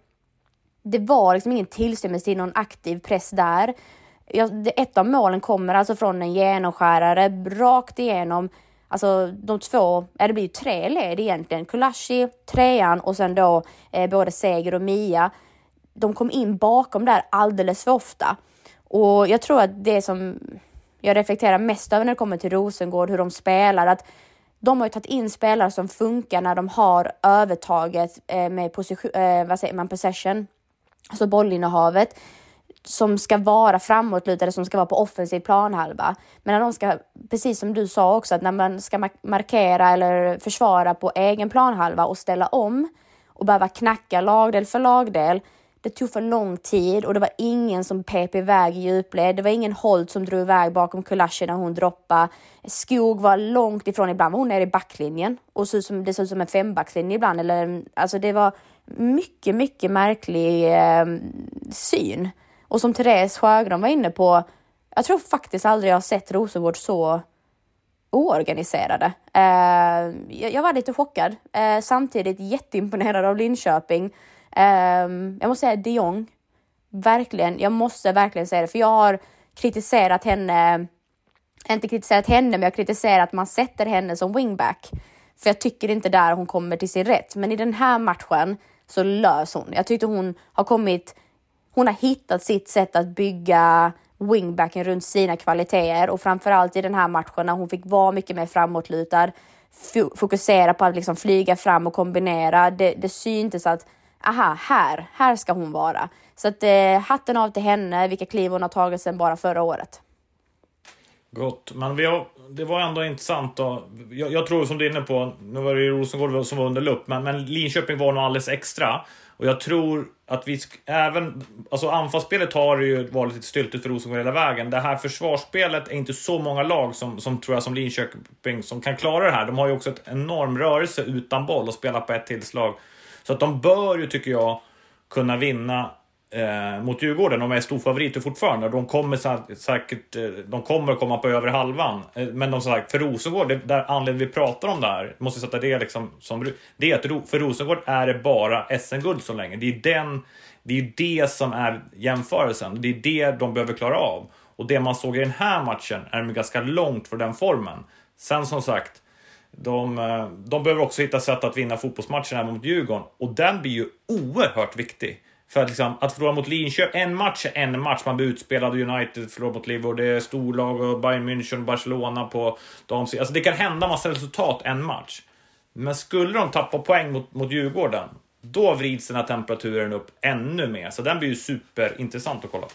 S4: Det var liksom ingen tillstymmelse till någon aktiv press där. ett av målen kommer alltså från en genomskärare rakt igenom Alltså de två, ja det blir ju tre led egentligen. Kulashi, trean och sen då eh, både Seger och Mia. De kom in bakom där alldeles för ofta. Och jag tror att det som jag reflekterar mest över när det kommer till Rosengård, hur de spelar, att de har ju tagit in spelare som funkar när de har övertaget eh, med position, eh, vad säger man, possession, alltså bollinnehavet som ska vara framåtlutade, som ska vara på offensiv planhalva. Men när de ska, precis som du sa också, att när man ska markera eller försvara på egen planhalva och ställa om och behöva knacka lagdel för lagdel, det tog för lång tid och det var ingen som pep iväg i djupled. Det var ingen Holt som drog iväg bakom Kulashi när hon droppade. Skog var långt ifrån. Ibland var hon nere i backlinjen och såg som, det såg ut som en fembackslinje ibland. Eller, alltså det var mycket, mycket märklig eh, syn. Och som Therese Sjögran var inne på, jag tror faktiskt aldrig jag har sett Rosengård så oorganiserade. Eh, jag, jag, var lite chockad, eh, samtidigt jätteimponerad av Linköping. Ehm, jag måste säga de Jong, verkligen, jag måste verkligen säga det, för jag har kritiserat henne, inte kritiserat henne, men jag har kritiserat att man sätter henne som wingback. För jag tycker inte där hon kommer till sin rätt. Men i den här matchen så lös hon. Jag tyckte hon har kommit, hon har hittat sitt sätt att bygga wingbacken runt sina kvaliteter och framförallt i den här matchen när hon fick vara mycket mer framåtlutad, fokusera på att liksom flyga fram och kombinera. Det, det syntes att aha, här, här ska hon vara. Så att eh, hatten av till henne, vilka kliv hon har tagit sedan bara förra året.
S3: Gott, men vi har, det var ändå intressant då. Jag, jag tror som du är inne på, nu var det ju Rosengård som var under lupp, men, men Linköping var nog alldeles extra. Och jag tror att vi även, alltså anfallsspelet har ju varit lite styltigt för Rosengård hela vägen. Det här försvarsspelet är inte så många lag som, som tror jag som Linköping som kan klara det här. De har ju också ett enorm rörelse utan boll och spela på ett tillslag. Så att de bör ju, tycker jag, kunna vinna eh, mot Djurgården. De är storfavoriter fortfarande. De kommer säkert eh, de kommer komma på över halvan. Eh, men de sagt, för Rosengård, det där anledningen vi pratar om det här, måste sätta det liksom som... Det är att för Rosengård är det bara SM-guld så länge. Det är den... Det är det som är jämförelsen. Det är det de behöver klara av. Och det man såg i den här matchen är de ganska långt från den formen. Sen som sagt, de, eh, de behöver också hitta sätt att vinna fotbollsmatchen även mot Djurgården och den blir ju oerhört viktig. För att, liksom, att förlora mot Linköping, en match är en match. Man blir utspelad och United förlorar mot Liverpool. Det är storlag och Bayern München och Barcelona på damsidan. Alltså det kan hända massa resultat en match. Men skulle de tappa poäng mot, mot Djurgården, då vrids den här temperaturen upp ännu mer. Så den blir ju superintressant att kolla på.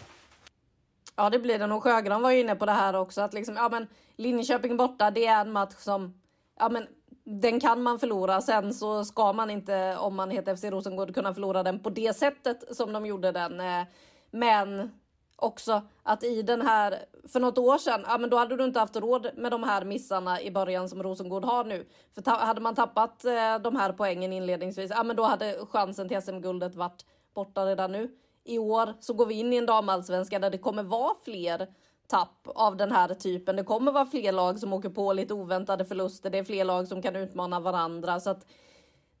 S2: Ja, det blir den. Och Sjögran var ju inne på det här också, att liksom, ja men Linköping borta, det är en match som ja men den kan man förlora. Sen så ska man inte, om man heter FC Rosengård, kunna förlora den på det sättet som de gjorde den. Eh, men också att i den här, för något år sedan, ja men då hade du inte haft råd med de här missarna i början som Rosengård har nu. För hade man tappat eh, de här poängen inledningsvis, ja men då hade chansen till SM-guldet varit borta redan nu. i år så går vi in i en damallsvenska där det kommer vara fler tapp av den här typen. Det kommer vara fler lag som åker på lite oväntade förluster. Det är fler lag som kan utmana varandra så att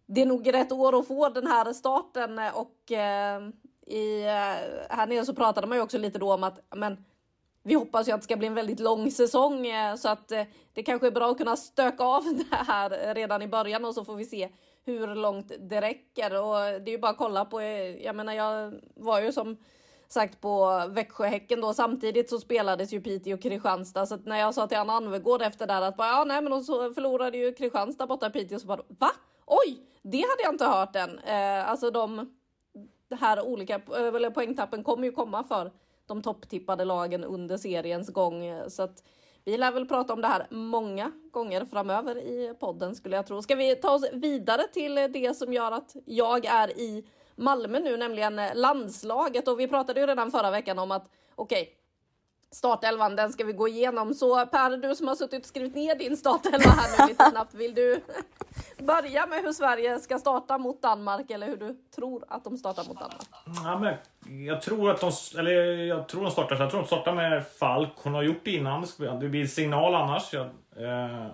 S2: det är nog rätt år att få den här starten och eh, i, eh, här nere så pratade man ju också lite då om att men, vi hoppas ju att det ska bli en väldigt lång säsong eh, så att eh, det kanske är bra att kunna stöka av *laughs* det här redan i början och så får vi se hur långt det räcker. Och det är ju bara att kolla på, jag menar jag var ju som sagt på Växjöhäcken då. Samtidigt så spelades ju Piteå och Kristianstad. Så att när jag sa till Anna Anvegård efter där att bara, ja nej men de förlorade ju Kristianstad borta i Piteå så bara va? Oj, det hade jag inte hört än. Eh, alltså de här olika eller poängtappen kommer ju komma för de topptippade lagen under seriens gång. Så att vi lär väl prata om det här många gånger framöver i podden skulle jag tro. Ska vi ta oss vidare till det som gör att jag är i Malmö nu, nämligen eh, landslaget. Och vi pratade ju redan förra veckan om att okej, okay, startelvan, den ska vi gå igenom. Så Per, du som har suttit och skrivit ner din startelva här nu lite snabbt, vill du *laughs* börja med hur Sverige ska starta mot Danmark eller hur du tror att de startar mot Danmark?
S3: Ja, men jag tror att de, eller jag tror de startar, jag tror de startar med Falk. Hon har gjort det innan. Det blir signal annars. Jag, eh,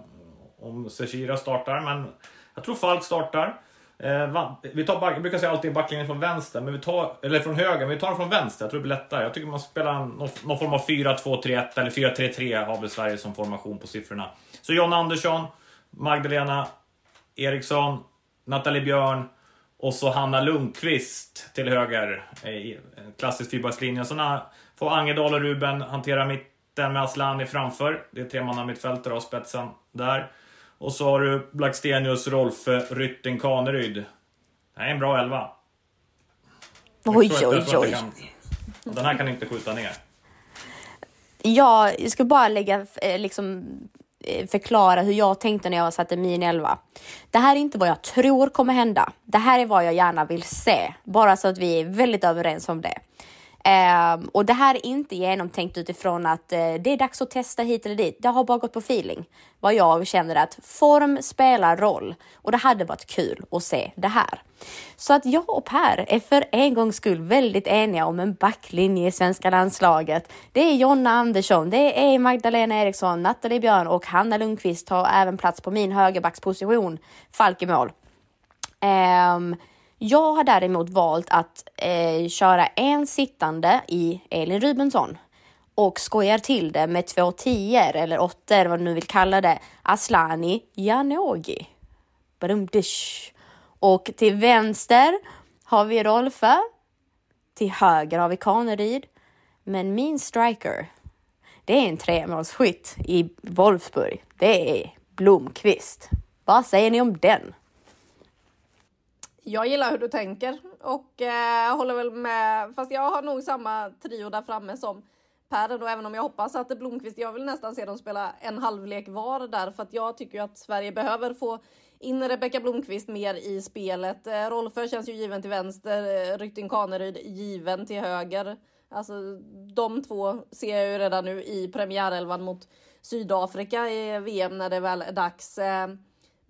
S3: om Seshira startar, men jag tror Falk startar. Eh, vi tar back, jag brukar säga alltid backlinjen från vänster, men vi tar, eller från höger, men vi tar den från vänster. Jag tror det blir lättare. Jag tycker man spelar någon, någon form av 4-2-3-1 eller 4-3-3 har väl Sverige som formation på siffrorna. Så John Andersson, Magdalena Eriksson, Nathalie Björn och så Hanna Lundqvist till höger. I klassisk fyrbackslinje. Så får Angedal och Ruben hantera mitten med Aslani framför. Det är tre man mittfältare och spetsen där. Och så har du Blackstenius, Rolfe, Rytting, Kaneryd. Det här är en bra elva.
S4: Oj, oj, oj.
S3: Den här kan inte skjuta ner.
S4: Ja, jag ska bara lägga, eh, liksom, eh, förklara hur jag tänkte när jag satte min elva. Det här är inte vad jag tror kommer hända. Det här är vad jag gärna vill se, bara så att vi är väldigt överens om det. Um, och det här är inte genomtänkt utifrån att uh, det är dags att testa hit eller dit. Det har bara gått på feeling. Vad jag känner att form spelar roll och det hade varit kul att se det här. Så att jag och Per är för en gångs skull väldigt eniga om en backlinje i svenska landslaget. Det är Jonna Andersson, det är Magdalena Eriksson, Nathalie Björn och Hanna Lundqvist har även plats på min högerbacksposition. Falk i mål. Um, jag har däremot valt att eh, köra en sittande i Elin Rubensson och skojar till det med två tior eller åttor, vad du nu vill kalla det. Aslani Janogy. Badumdish. Och till vänster har vi Rolfö. Till höger har vi Kaneryd. Men min striker, det är en tremålsskytt i Wolfsburg. Det är Blomqvist. Vad säger ni om den?
S2: Jag gillar hur du tänker och eh, håller väl med. Fast jag har nog samma trio där framme som Per då, även om jag hoppas att Blomqvist, jag vill nästan se dem spela en halvlek var där för att jag tycker att Sverige behöver få in Rebecka Blomqvist mer i spelet. Eh, Rolfö känns ju given till vänster, eh, Rytting Kaneryd given till höger. Alltså de två ser jag ju redan nu i premiärelvan mot Sydafrika i VM när det väl är dags. Eh,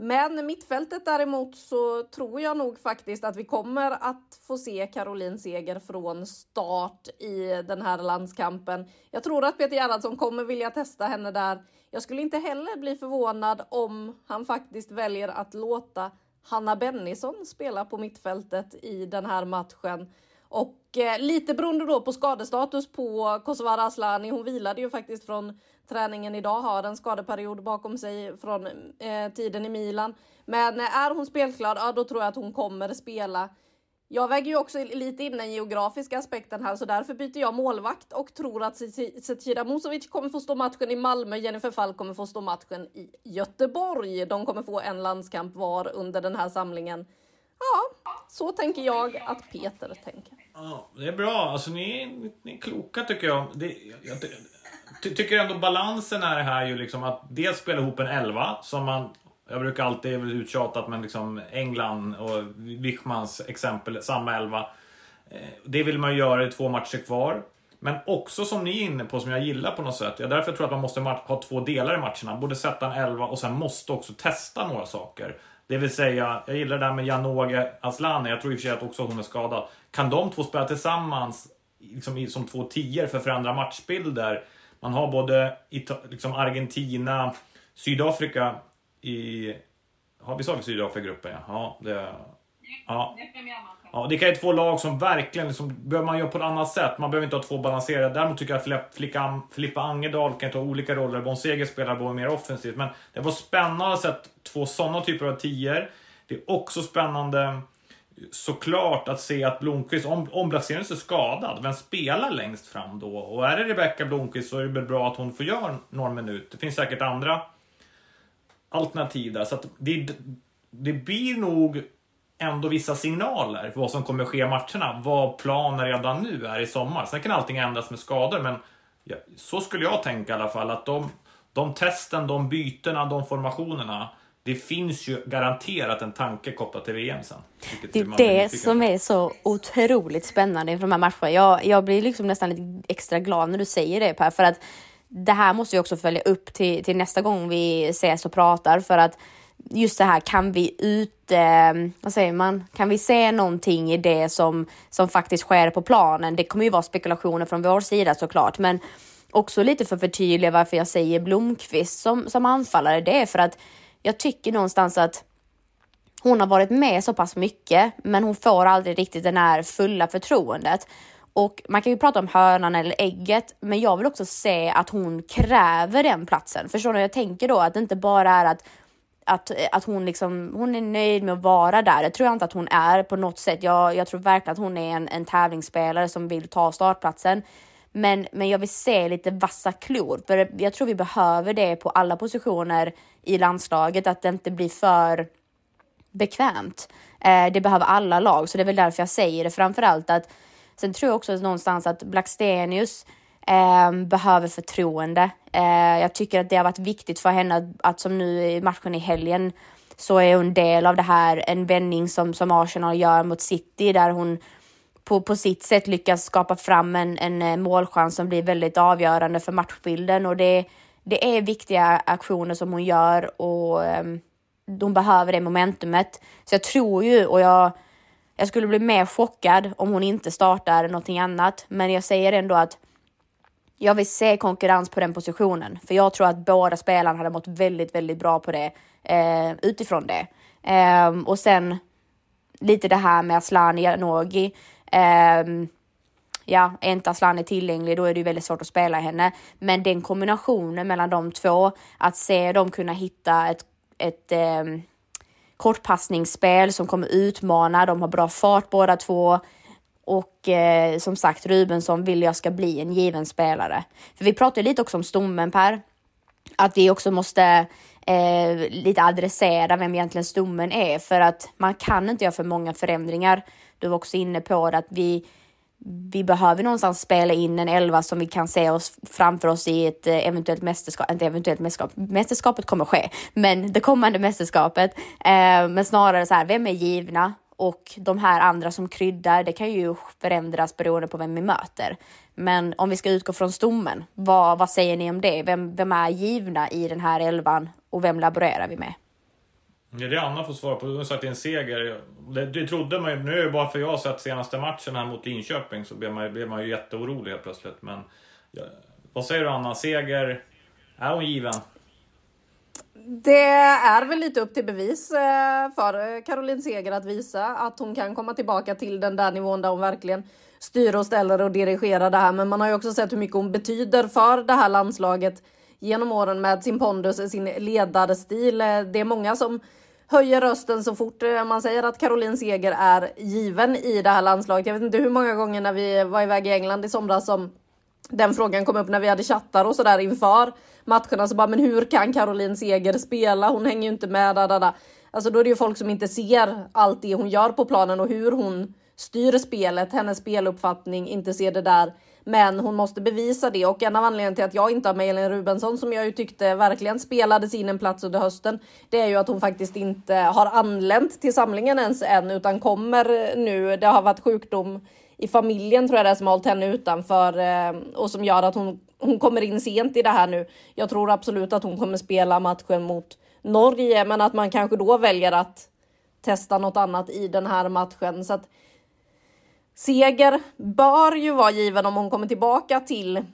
S2: men mittfältet däremot så tror jag nog faktiskt att vi kommer att få se Caroline Seger från start i den här landskampen. Jag tror att Peter Gerhardsson kommer vilja testa henne där. Jag skulle inte heller bli förvånad om han faktiskt väljer att låta Hanna Bennison spela på mittfältet i den här matchen. Och eh, lite beroende då på skadestatus på Kosovare Asllani. Hon vilade ju faktiskt från träningen idag, har en skadeperiod bakom sig från eh, tiden i Milan. Men eh, är hon spelklar, ja då tror jag att hon kommer spela. Jag väger ju också lite in den geografiska aspekten här, så därför byter jag målvakt och tror att Zecira Musovic kommer få stå matchen i Malmö. Jennifer Falk kommer få stå matchen i Göteborg. De kommer få en landskamp var under den här samlingen. Ja, så tänker jag att Peter tänker.
S3: Ja, det är bra. Alltså, ni, ni är kloka tycker jag. Det, jag ty, tycker ändå balansen är här ju liksom att dels spela ihop en elva som man jag brukar alltid uttjatat men liksom England och Wichmans exempel, samma elva. Eh, det vill man göra i två matcher kvar. Men också som ni är inne på, som jag gillar på något sätt. Jag därför tror jag att man måste ha två delar i matcherna. Både sätta en elva och sen måste också testa några saker. Det vill säga, jag gillar det där med Janogy Asllani. Jag tror i och för sig att också hon är skadad. Kan de två spela tillsammans liksom, som två tior för att förändra matchbilder? Man har både liksom Argentina, Sydafrika i... Har vi slagit Sydafrika-gruppen? Ja. ja, det, ja. Ja, det kan ju två lag som verkligen liksom, behöver man göra på ett annat sätt. Man behöver inte ha två balanserade. Däremot tycker jag att Filippa, Filippa Angedal kan ta olika roller. Bon Seger spelar både mer offensivt. Men det var spännande att se två sådana typer av tior. Det är också spännande såklart att se att Blomqvist, om, om Blackstenius är skadad, vem spelar längst fram då? Och är det Rebecka Blomqvist så är det väl bra att hon får göra några minuter. Det finns säkert andra alternativ där. Så att det, det blir nog ändå vissa signaler för vad som kommer ske i matcherna. Vad planen redan nu är i sommar. Sen kan allting ändras med skador, men ja, så skulle jag tänka i alla fall. Att de, de testen, de bytena, de formationerna. Det finns ju garanterat en tanke kopplat till VM sen.
S4: Det är det som är så otroligt spännande inför de här matcherna. Jag, jag blir liksom nästan lite extra glad när du säger det Per, för att det här måste vi också följa upp till, till nästa gång vi ses och pratar för att just det här, kan vi ut, eh, vad säger man, kan vi se någonting i det som, som faktiskt sker på planen? Det kommer ju vara spekulationer från vår sida såklart, men också lite för att förtydliga varför jag säger Blomqvist som, som anfallare. Det är för att jag tycker någonstans att hon har varit med så pass mycket, men hon får aldrig riktigt det här fulla förtroendet. Och man kan ju prata om hönan eller ägget, men jag vill också se att hon kräver den platsen. Förstår du? Jag tänker då att det inte bara är att att, att hon, liksom, hon är nöjd med att vara där. Det tror jag inte att hon är på något sätt. Jag, jag tror verkligen att hon är en, en tävlingsspelare som vill ta startplatsen. Men, men jag vill se lite vassa klor, för jag tror vi behöver det på alla positioner i landslaget, att det inte blir för bekvämt. Eh, det behöver alla lag, så det är väl därför jag säger det framför allt att sen tror jag också någonstans att Blackstenius eh, behöver förtroende. Eh, jag tycker att det har varit viktigt för henne att, att som nu i matchen i helgen så är hon del av det här, en vändning som, som Arsenal gör mot City där hon på, på sitt sätt lyckas skapa fram en, en eh, målchans som blir väldigt avgörande för matchbilden och det, det är viktiga aktioner som hon gör och eh, de behöver det momentumet. Så jag tror ju och jag, jag skulle bli mer chockad om hon inte startar någonting annat. Men jag säger ändå att jag vill se konkurrens på den positionen, för jag tror att båda spelarna hade mått väldigt, väldigt bra på det eh, utifrån det. Eh, och sen lite det här med Asllani Janogy. Eh, ja, är inte Asllani tillgänglig, då är det ju väldigt svårt att spela henne. Men den kombinationen mellan de två, att se dem kunna hitta ett, ett eh, kortpassningsspel som kommer utmana, de har bra fart båda två. Och eh, som sagt, Rubensson vill jag ska bli en given spelare. För vi pratade lite också om stommen Per. Att vi också måste eh, lite adressera vem egentligen stommen är för att man kan inte göra för många förändringar. Du var också inne på det att vi, vi behöver någonstans spela in en elva som vi kan se oss framför oss i ett eh, eventuellt mästerskap, inte eventuellt mästerskap, mästerskapet kommer ske, men det kommande mästerskapet. Eh, men snarare så här, vem är givna? Och de här andra som kryddar, det kan ju förändras beroende på vem vi möter. Men om vi ska utgå från stommen, vad, vad säger ni om det? Vem, vem är givna i den här elvan och vem laborerar vi med?
S3: Ja, det är Anna får svara på. Du har sagt en seger. Det, det trodde man ju. Nu är det bara för jag har sett senaste matchen här mot Linköping så blev man, blev man ju jätteorolig helt plötsligt. Men ja, vad säger du Anna? Seger? Är hon given?
S2: Det är väl lite upp till bevis eh, för eh, Caroline Seger att visa att hon kan komma tillbaka till den där nivån där hon verkligen styr och ställer och dirigerar det här. Men man har ju också sett hur mycket hon betyder för det här landslaget genom åren med sin pondus, sin ledarstil. Eh, det är många som höjer rösten så fort man säger att Caroline Seger är given i det här landslaget. Jag vet inte hur många gånger när vi var iväg i England i somras som den frågan kom upp när vi hade chattar och sådär inför matcherna. Så bara, men hur kan Caroline Seger spela? Hon hänger ju inte med. Da, da, da. Alltså då är det ju folk som inte ser allt det hon gör på planen och hur hon styr spelet, hennes speluppfattning, inte ser det där. Men hon måste bevisa det och en av anledningarna till att jag inte har med Elin Rubensson som jag ju tyckte verkligen spelade in en plats under hösten. Det är ju att hon faktiskt inte har anlänt till samlingen ens än utan kommer nu. Det har varit sjukdom i familjen tror jag det är som har hållit henne utanför eh, och som gör att hon, hon kommer in sent i det här nu. Jag tror absolut att hon kommer spela matchen mot Norge, men att man kanske då väljer att testa något annat i den här matchen. Så att seger bör ju vara given om hon kommer tillbaka till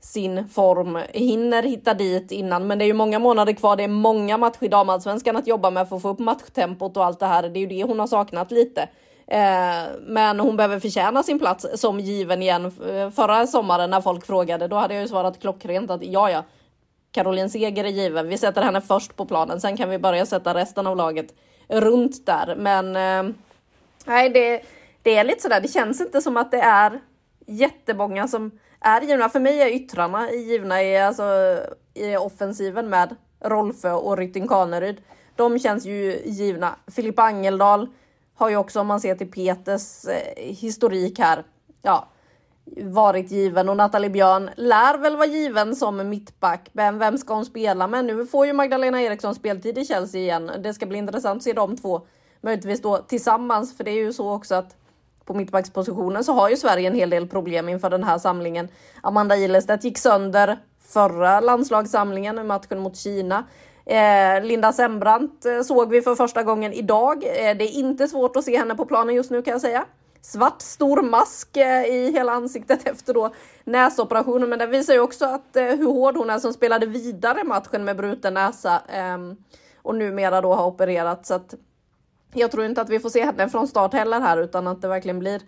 S2: sin form, hinner hitta dit innan. Men det är ju många månader kvar. Det är många matcher i damallsvenskan att jobba med för att få upp matchtempot och allt det här. Det är ju det hon har saknat lite. Eh, men hon behöver förtjäna sin plats som given igen. Eh, förra sommaren när folk frågade, då hade jag ju svarat klockrent att ja, ja, Caroline Seger är given. Vi sätter henne först på planen. Sen kan vi börja sätta resten av laget runt där. Men eh, nej, det, det är lite sådär. Det känns inte som att det är jättemånga som är givna. För mig är yttrarna givna i, alltså, i offensiven med Rolfö och Rytting Kaneryd. De känns ju givna. Filippa Angeldal har ju också, om man ser till Peters eh, historik här, ja, varit given och Nathalie Björn lär väl vara given som mittback. Men vem ska hon spela med? Nu får ju Magdalena Eriksson speltid i Chelsea igen. Det ska bli intressant att se de två möjligtvis då tillsammans, för det är ju så också att på mittbackspositionen så har ju Sverige en hel del problem inför den här samlingen. Amanda Ilestedt gick sönder förra landslagssamlingen i matchen mot Kina. Eh, Linda Sembrant eh, såg vi för första gången idag. Eh, det är inte svårt att se henne på planen just nu kan jag säga. Svart stor mask eh, i hela ansiktet *laughs* efter då näsoperationen. Men det visar ju också att eh, hur hård hon är som spelade vidare matchen med bruten näsa ehm, och numera då har opererat. Så att jag tror inte att vi får se henne från start heller här utan att det verkligen blir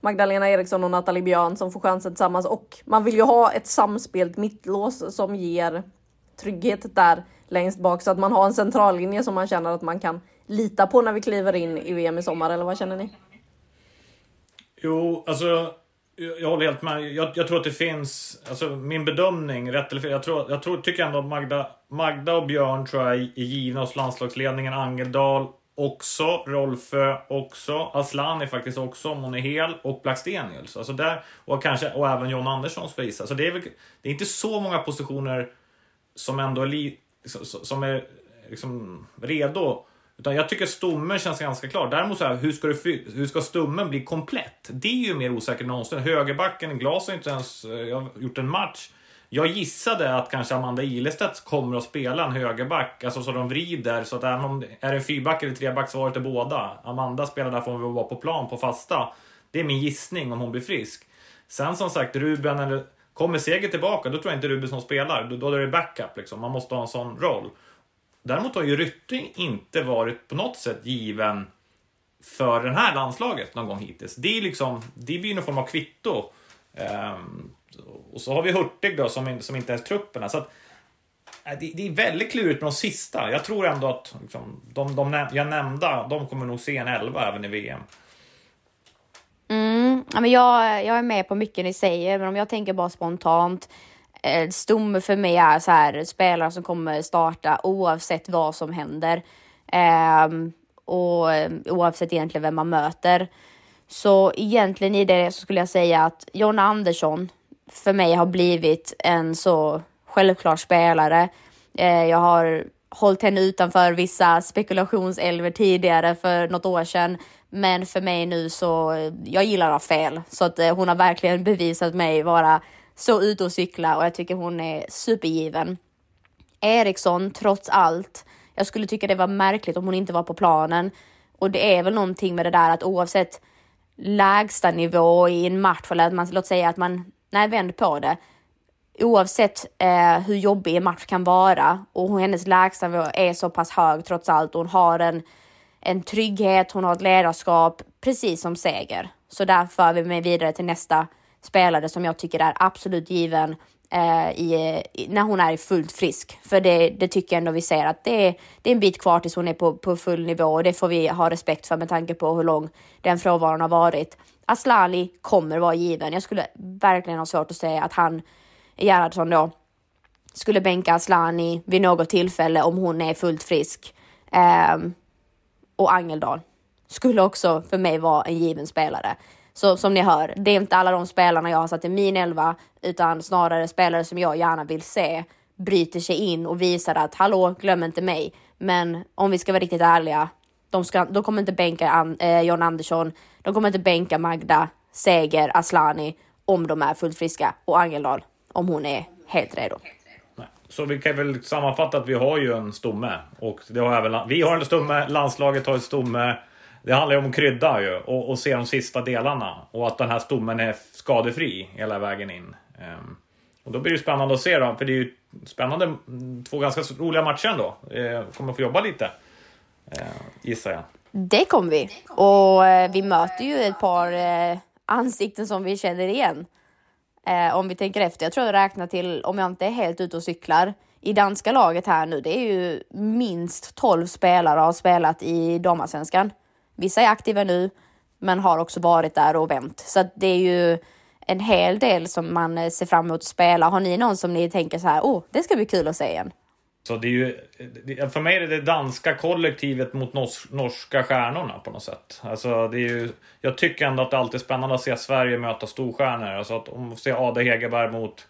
S2: Magdalena Eriksson och Nathalie Björn som får chansen tillsammans och man vill ju ha ett samspelt mittlås som ger trygghet där längst bak så att man har en centrallinje som man känner att man kan lita på när vi kliver in i VM i sommar eller vad känner ni?
S3: Jo, alltså jag håller helt med. Jag, jag, tror att det finns, alltså min bedömning, rätt eller fel, jag, tror, jag tror, tycker ändå att Magda, Magda och Björn tror jag är givna hos landslagsledningen. Angeldal också, Rolfö också, Aslan är faktiskt också om hon är hel och Blackstenius. Alltså där, och kanske och även John Andersson ska gissa. Så det är, väl, det är inte så många positioner som ändå är, li, som är liksom redo. Utan jag tycker stommen känns ganska klar. Däremot så här, hur ska, du, hur ska stommen bli komplett? Det är ju mer osäkert än någonsin. Högerbacken, Glas har inte ens eh, jag har gjort en match. Jag gissade att kanske Amanda Ilestedt kommer att spela en högerback, alltså så de vrider så att även om det är en fyrback eller treback svaret är båda. Amanda spelar där hon vill vara på plan på fasta. Det är min gissning om hon blir frisk. Sen som sagt, Ruben eller kommer Seger tillbaka, då tror jag inte Rubensson spelar. Då, då är det backup liksom. Man måste ha en sån roll. Däremot har ju Rytting inte varit på något sätt given för det här landslaget någon gång hittills. Det, är liksom, det blir någon form av kvitto. Ehm, och så har vi Hurtig då som, som inte ens trupperna. Så att, äh, det, det, är väldigt klurigt med de sista. Jag tror ändå att liksom, de, de jag nämnda, de kommer nog se en elva även i VM.
S4: Mm, ja, men jag, jag är med på mycket ni säger, men om jag tänker bara spontant. Eh, Stomme för mig är så här spelare som kommer starta oavsett vad som händer. Ehm, eh, och oavsett egentligen vem man möter. Så egentligen i det så skulle jag säga att Jonna Andersson för mig har blivit en så självklar spelare. Eh, jag har hållit henne utanför vissa spekulationsälver tidigare för något år sedan. Men för mig nu så, jag gillar att ha fel. Så att eh, hon har verkligen bevisat mig vara så ute och cykla och jag tycker hon är supergiven. Eriksson, trots allt, jag skulle tycka det var märkligt om hon inte var på planen. Och det är väl någonting med det där att oavsett lägsta nivå i en match eller att man, låt säga att man, nej vänd på det. Oavsett eh, hur jobbig en match kan vara och hennes lägsta nivå är så pass hög trots allt. och Hon har en, en trygghet, hon har ett ledarskap, precis som Seger. Så där för vi mig vidare till nästa spelare som jag tycker är absolut given eh, i, när hon är fullt frisk. För det, det tycker jag ändå vi ser att det är, det är en bit kvar tills hon är på, på full nivå och det får vi ha respekt för med tanke på hur lång den frånvaron har varit. Aslani kommer vara given. Jag skulle verkligen ha svårt att säga att han, Gerhardsson då, skulle bänka Aslani vid något tillfälle om hon är fullt frisk. Eh, och Angeldal skulle också för mig vara en given spelare. Så som ni hör, det är inte alla de spelarna jag har satt i min elva, utan snarare spelare som jag gärna vill se bryter sig in och visar att hallå, glöm inte mig. Men om vi ska vara riktigt ärliga, de, ska, de kommer inte bänka An, eh, John Andersson, de kommer inte bänka Magda, Seger, Aslani om de är fullt friska och Angeldal om hon är helt redo
S3: så vi kan väl sammanfatta att vi har ju en stomme. Och det har även, vi har en stomme, landslaget har en stomme. Det handlar ju om att krydda ju och, och se de sista delarna. Och att den här stommen är skadefri hela vägen in. Um, och då blir det spännande att se då, för det är ju spännande, mm, två ganska roliga matcher ändå. Uh, kommer få jobba lite, uh, gissar jag.
S4: Det kommer vi. Och uh, vi möter ju ett par eh, ansikten som vi känner igen. Eh, om vi tänker efter. Jag tror jag räknar till, om jag inte är helt ute och cyklar, i danska laget här nu, det är ju minst 12 spelare har spelat i damallsvenskan. Vissa är aktiva nu, men har också varit där och vänt. Så det är ju en hel del som man eh, ser fram emot att spela. Har ni någon som ni tänker så här, åh, oh, det ska bli kul att se igen?
S3: Så det är ju, för mig är det det danska kollektivet mot norska stjärnorna på något sätt. Alltså det är ju, jag tycker ändå att det alltid är spännande att se Sverige möta storstjärnor. Alltså att om se Ade Hegerberg mot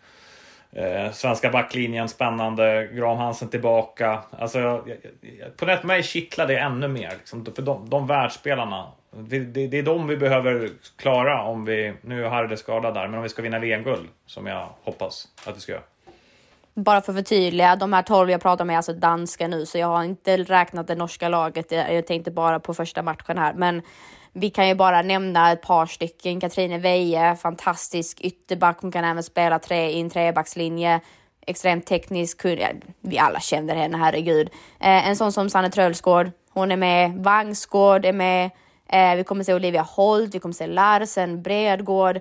S3: eh, svenska backlinjen, spännande. Graham Hansen tillbaka. Alltså, jag, jag, på något mig kittlar det ännu mer. Liksom, för de, de världsspelarna. Det, det, det, är de vi behöver klara om vi, nu är Harde skadad där, men om vi ska vinna VM-guld. Som jag hoppas att vi ska göra
S4: bara för att förtydliga, de här 12 jag pratar med är alltså danska nu, så jag har inte räknat det norska laget. Jag tänkte bara på första matchen här, men vi kan ju bara nämna ett par stycken. Katrine Veje, fantastisk ytterback. Hon kan även spela tre i en trebackslinje. Extremt teknisk, vi alla känner henne, herregud. Eh, en sån som Sanne Trölsgård, hon är med. Vangsgård är med. Eh, vi kommer se Olivia Holt, vi kommer se Larsen, Bredgård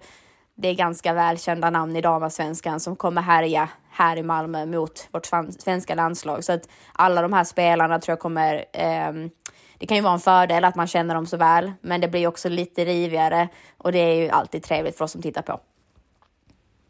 S4: det är ganska välkända namn i damallsvenskan som kommer härja här i Malmö mot vårt svenska landslag. Så att alla de här spelarna tror jag kommer... Eh, det kan ju vara en fördel att man känner dem så väl, men det blir också lite rivigare och det är ju alltid trevligt för oss som tittar på.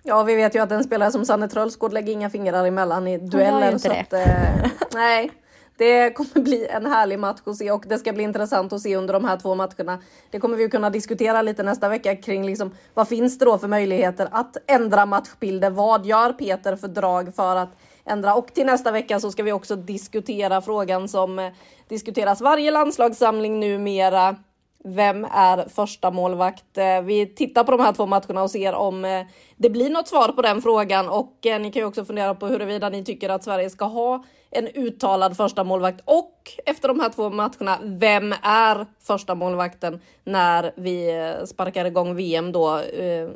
S2: Ja, vi vet ju att en spelare som Sanne Trölsgård lägger inga fingrar emellan i dueller. Så att, eh, nej, det kommer bli en härlig match att se och det ska bli intressant att se under de här två matcherna. Det kommer vi kunna diskutera lite nästa vecka kring liksom, vad finns det då för möjligheter att ändra matchbilder? Vad gör Peter för drag för att ändra? Och till nästa vecka så ska vi också diskutera frågan som eh, diskuteras varje landslagssamling numera vem är första målvakt? Eh, vi tittar på de här två matcherna och ser om eh, det blir något svar på den frågan och eh, ni kan ju också fundera på huruvida ni tycker att Sverige ska ha en uttalad första målvakt och efter de här två matcherna, vem är första målvakten när vi sparkar igång VM då?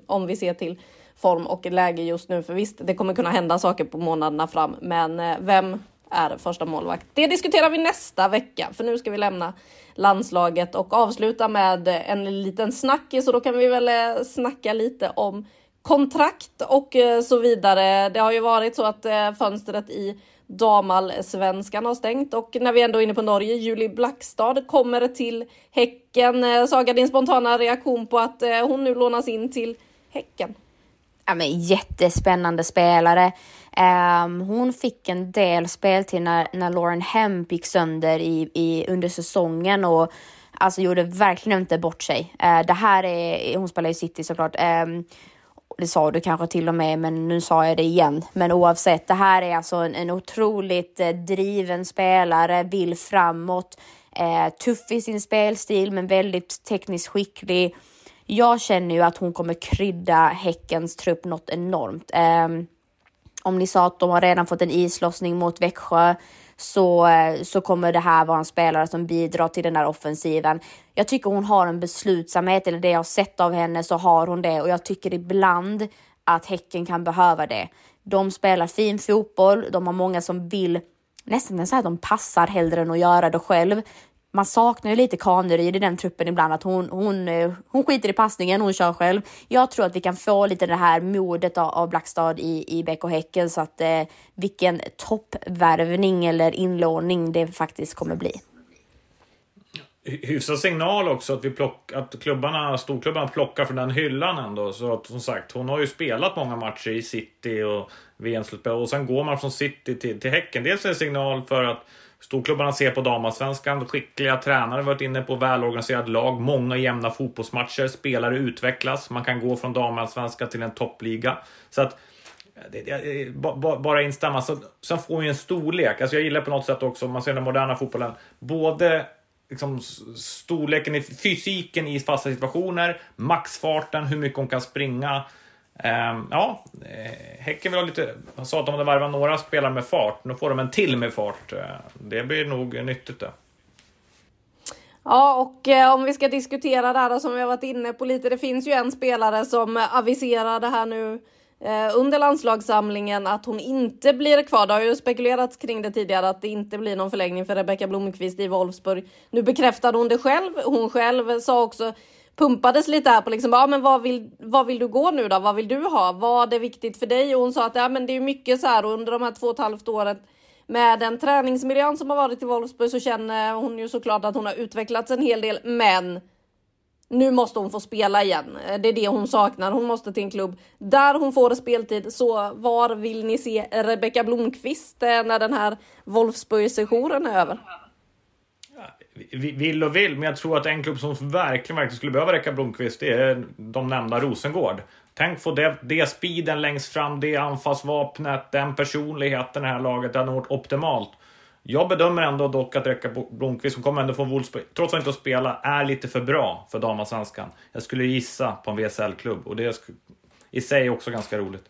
S2: Om vi ser till form och läge just nu, för visst, det kommer kunna hända saker på månaderna fram, men vem är första målvakt? Det diskuterar vi nästa vecka, för nu ska vi lämna landslaget och avsluta med en liten snackis och då kan vi väl eh, snacka lite om kontrakt och eh, så vidare. Det har ju varit så att eh, fönstret i damallsvenskan har stängt och när vi ändå är inne på Norge, Julie Blackstad kommer till Häcken. Saga, din spontana reaktion på att hon nu lånas in till Häcken?
S4: Ja, men jättespännande spelare. Um, hon fick en del speltid när, när Lauren Hemp gick sönder i, i, under säsongen och alltså gjorde verkligen inte bort sig. Uh, det här är, hon spelar i City såklart. Um, det sa du kanske till och med, men nu sa jag det igen. Men oavsett, det här är alltså en, en otroligt eh, driven spelare, vill framåt, eh, tuff i sin spelstil, men väldigt tekniskt skicklig. Jag känner ju att hon kommer krydda Häckens trupp något enormt. Eh, om ni sa att de har redan fått en islossning mot Växjö så, eh, så kommer det här vara en spelare som bidrar till den där offensiven. Jag tycker hon har en beslutsamhet, eller det jag har sett av henne så har hon det och jag tycker ibland att Häcken kan behöva det. De spelar fin fotboll, de har många som vill nästan så att de passar hellre än att göra det själv man saknar ju lite Kaneryd i den truppen ibland, att hon, hon, eh, hon skiter i passningen, hon kör själv. Jag tror att vi kan få lite det här modet av, av Blackstad i, i Bäck och Häcken, så att eh, vilken toppvärvning eller inlåning det faktiskt kommer bli.
S3: Hyfsad signal också att, vi plock, att klubbarna, storklubbarna plockar från den hyllan ändå. Så att som sagt, hon har ju spelat många matcher i City och VM-slutspel och sen går man från City till, till Häcken. Dels är det en signal för att Storklubbarna ser på damallsvenskan, skickliga tränare varit inne på välorganiserad lag, många jämna fotbollsmatcher, spelare utvecklas, man kan gå från damallsvenskan till en toppliga. Så att bara instämma. Sen får vi en storlek. Alltså jag gillar på något sätt också, om man ser den moderna fotbollen, både liksom storleken i fysiken i fasta situationer, maxfarten, hur mycket hon kan springa. Ehm, ja, eh, Häcken vill ha lite... Han sa att de hade varvat några spelare med fart. Nu får de en till med fart. Eh, det blir nog nyttigt det.
S2: Ja, och eh, om vi ska diskutera det här som vi har varit inne på lite. Det finns ju en spelare som eh, aviserade här nu eh, under landslagssamlingen att hon inte blir kvar. Det har ju spekulerats kring det tidigare att det inte blir någon förlängning för Rebecka Blomqvist i Wolfsburg. Nu bekräftade hon det själv. Hon själv sa också pumpades lite här på liksom, ja men vad vill, vad vill du gå nu då? Vad vill du ha? Vad är viktigt för dig? Och hon sa att ja men det är mycket så här under de här två och ett halvt åren med den träningsmiljön som har varit i Wolfsburg så känner hon ju såklart att hon har utvecklats en hel del, men nu måste hon få spela igen. Det är det hon saknar. Hon måste till en klubb där hon får speltid. Så var vill ni se Rebecka Blomqvist eh, när den här Wolfsburg-sessionen är över?
S3: Vill och vill, men jag tror att en klubb som verkligen, verkligen skulle behöva Rebecka Blomqvist, det är de nämnda Rosengård. Tänk få det, det speeden längst fram, det anfallsvapnet, den personligheten i det här laget. Det hade varit optimalt. Jag bedömer ändå dock att Rebecka Blomqvist, som kommer ändå från Wolfsburg, trots att inte att spela, är lite för bra för damallsvenskan. Jag skulle gissa på en VSL-klubb och det är i sig också ganska roligt.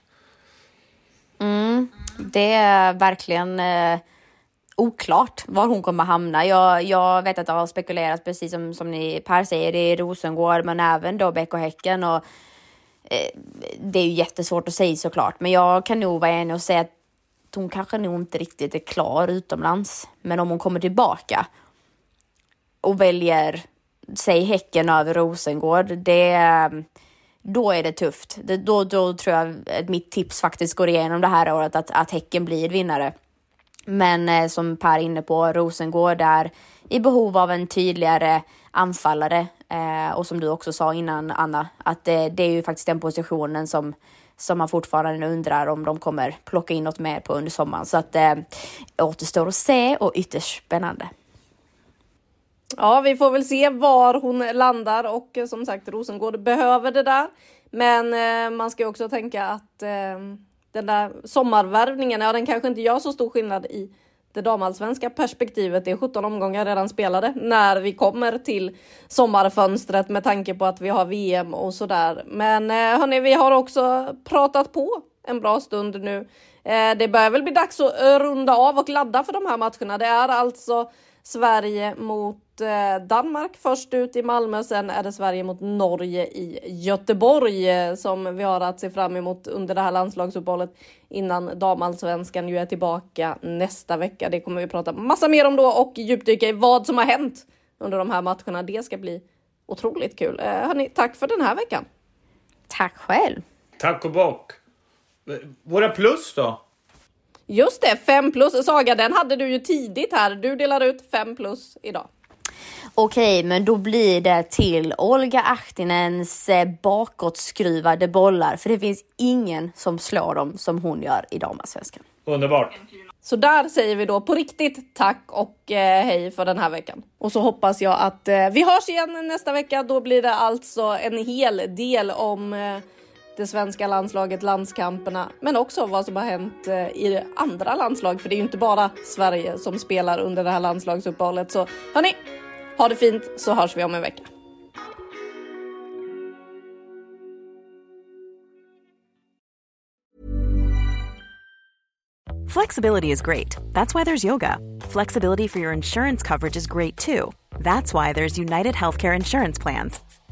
S4: Mm, det är verkligen eh, oklart var hon kommer hamna. Jag, jag vet att det har spekulerats, precis som, som ni Per säger, i Rosengård, men även då Bäck och Häcken. Och, eh, det är ju jättesvårt att säga såklart, men jag kan nog vara enig och säga att hon kanske nog inte riktigt är klar utomlands. Men om hon kommer tillbaka och väljer, säg Häcken över Rosengård, det, då är det tufft. Det, då, då tror jag att mitt tips faktiskt går igenom det här året, att, att Häcken blir vinnare. Men eh, som Per är inne på, Rosengård är i behov av en tydligare anfallare. Eh, och som du också sa innan Anna, att det, det är ju faktiskt den positionen som som man fortfarande undrar om de kommer plocka in något mer på under sommaren. Så att eh, återstår att se och ytterst spännande.
S2: Ja, vi får väl se var hon landar och eh, som sagt Rosengård behöver det där. Men eh, man ska också tänka att eh, den där sommarvärvningen, ja den kanske inte gör så stor skillnad i det damallsvenska perspektivet. Det är 17 omgångar redan spelade när vi kommer till sommarfönstret med tanke på att vi har VM och sådär. Men eh, hörni, vi har också pratat på en bra stund nu. Eh, det börjar väl bli dags att runda av och ladda för de här matcherna. Det är alltså Sverige mot Danmark först ut i Malmö. Sen är det Sverige mot Norge i Göteborg eh, som vi har att se fram emot under det här landslagsuppehållet innan damallsvenskan ju är tillbaka nästa vecka. Det kommer vi prata massa mer om då och djupdyka i vad som har hänt under de här matcherna. Det ska bli otroligt kul. Eh, hörni, tack för den här veckan.
S4: Tack själv.
S3: Tack och bock. Våra plus då?
S2: Just det, 5 plus. Saga, den hade du ju tidigt här. Du delar ut 5 plus idag.
S4: Okej, men då blir det till Olga Ahtinens eh, bakåtskruvade bollar, för det finns ingen som slår dem som hon gör i damallsvenskan.
S3: Underbart.
S2: Så där säger vi då på riktigt tack och eh, hej för den här veckan. Och så hoppas jag att eh, vi hörs igen nästa vecka. Då blir det alltså en hel del om eh, det svenska landslaget, landskamperna, men också vad som har hänt i andra landslag. För det är ju inte bara Sverige som spelar under det här landslagsuppehållet. Så hörni, ha det fint så hörs vi om en vecka.
S5: Flexibility is great. That's why there's yoga. Flexibility for your insurance coverage is great too. That's why there's United Healthcare Insurance Plans.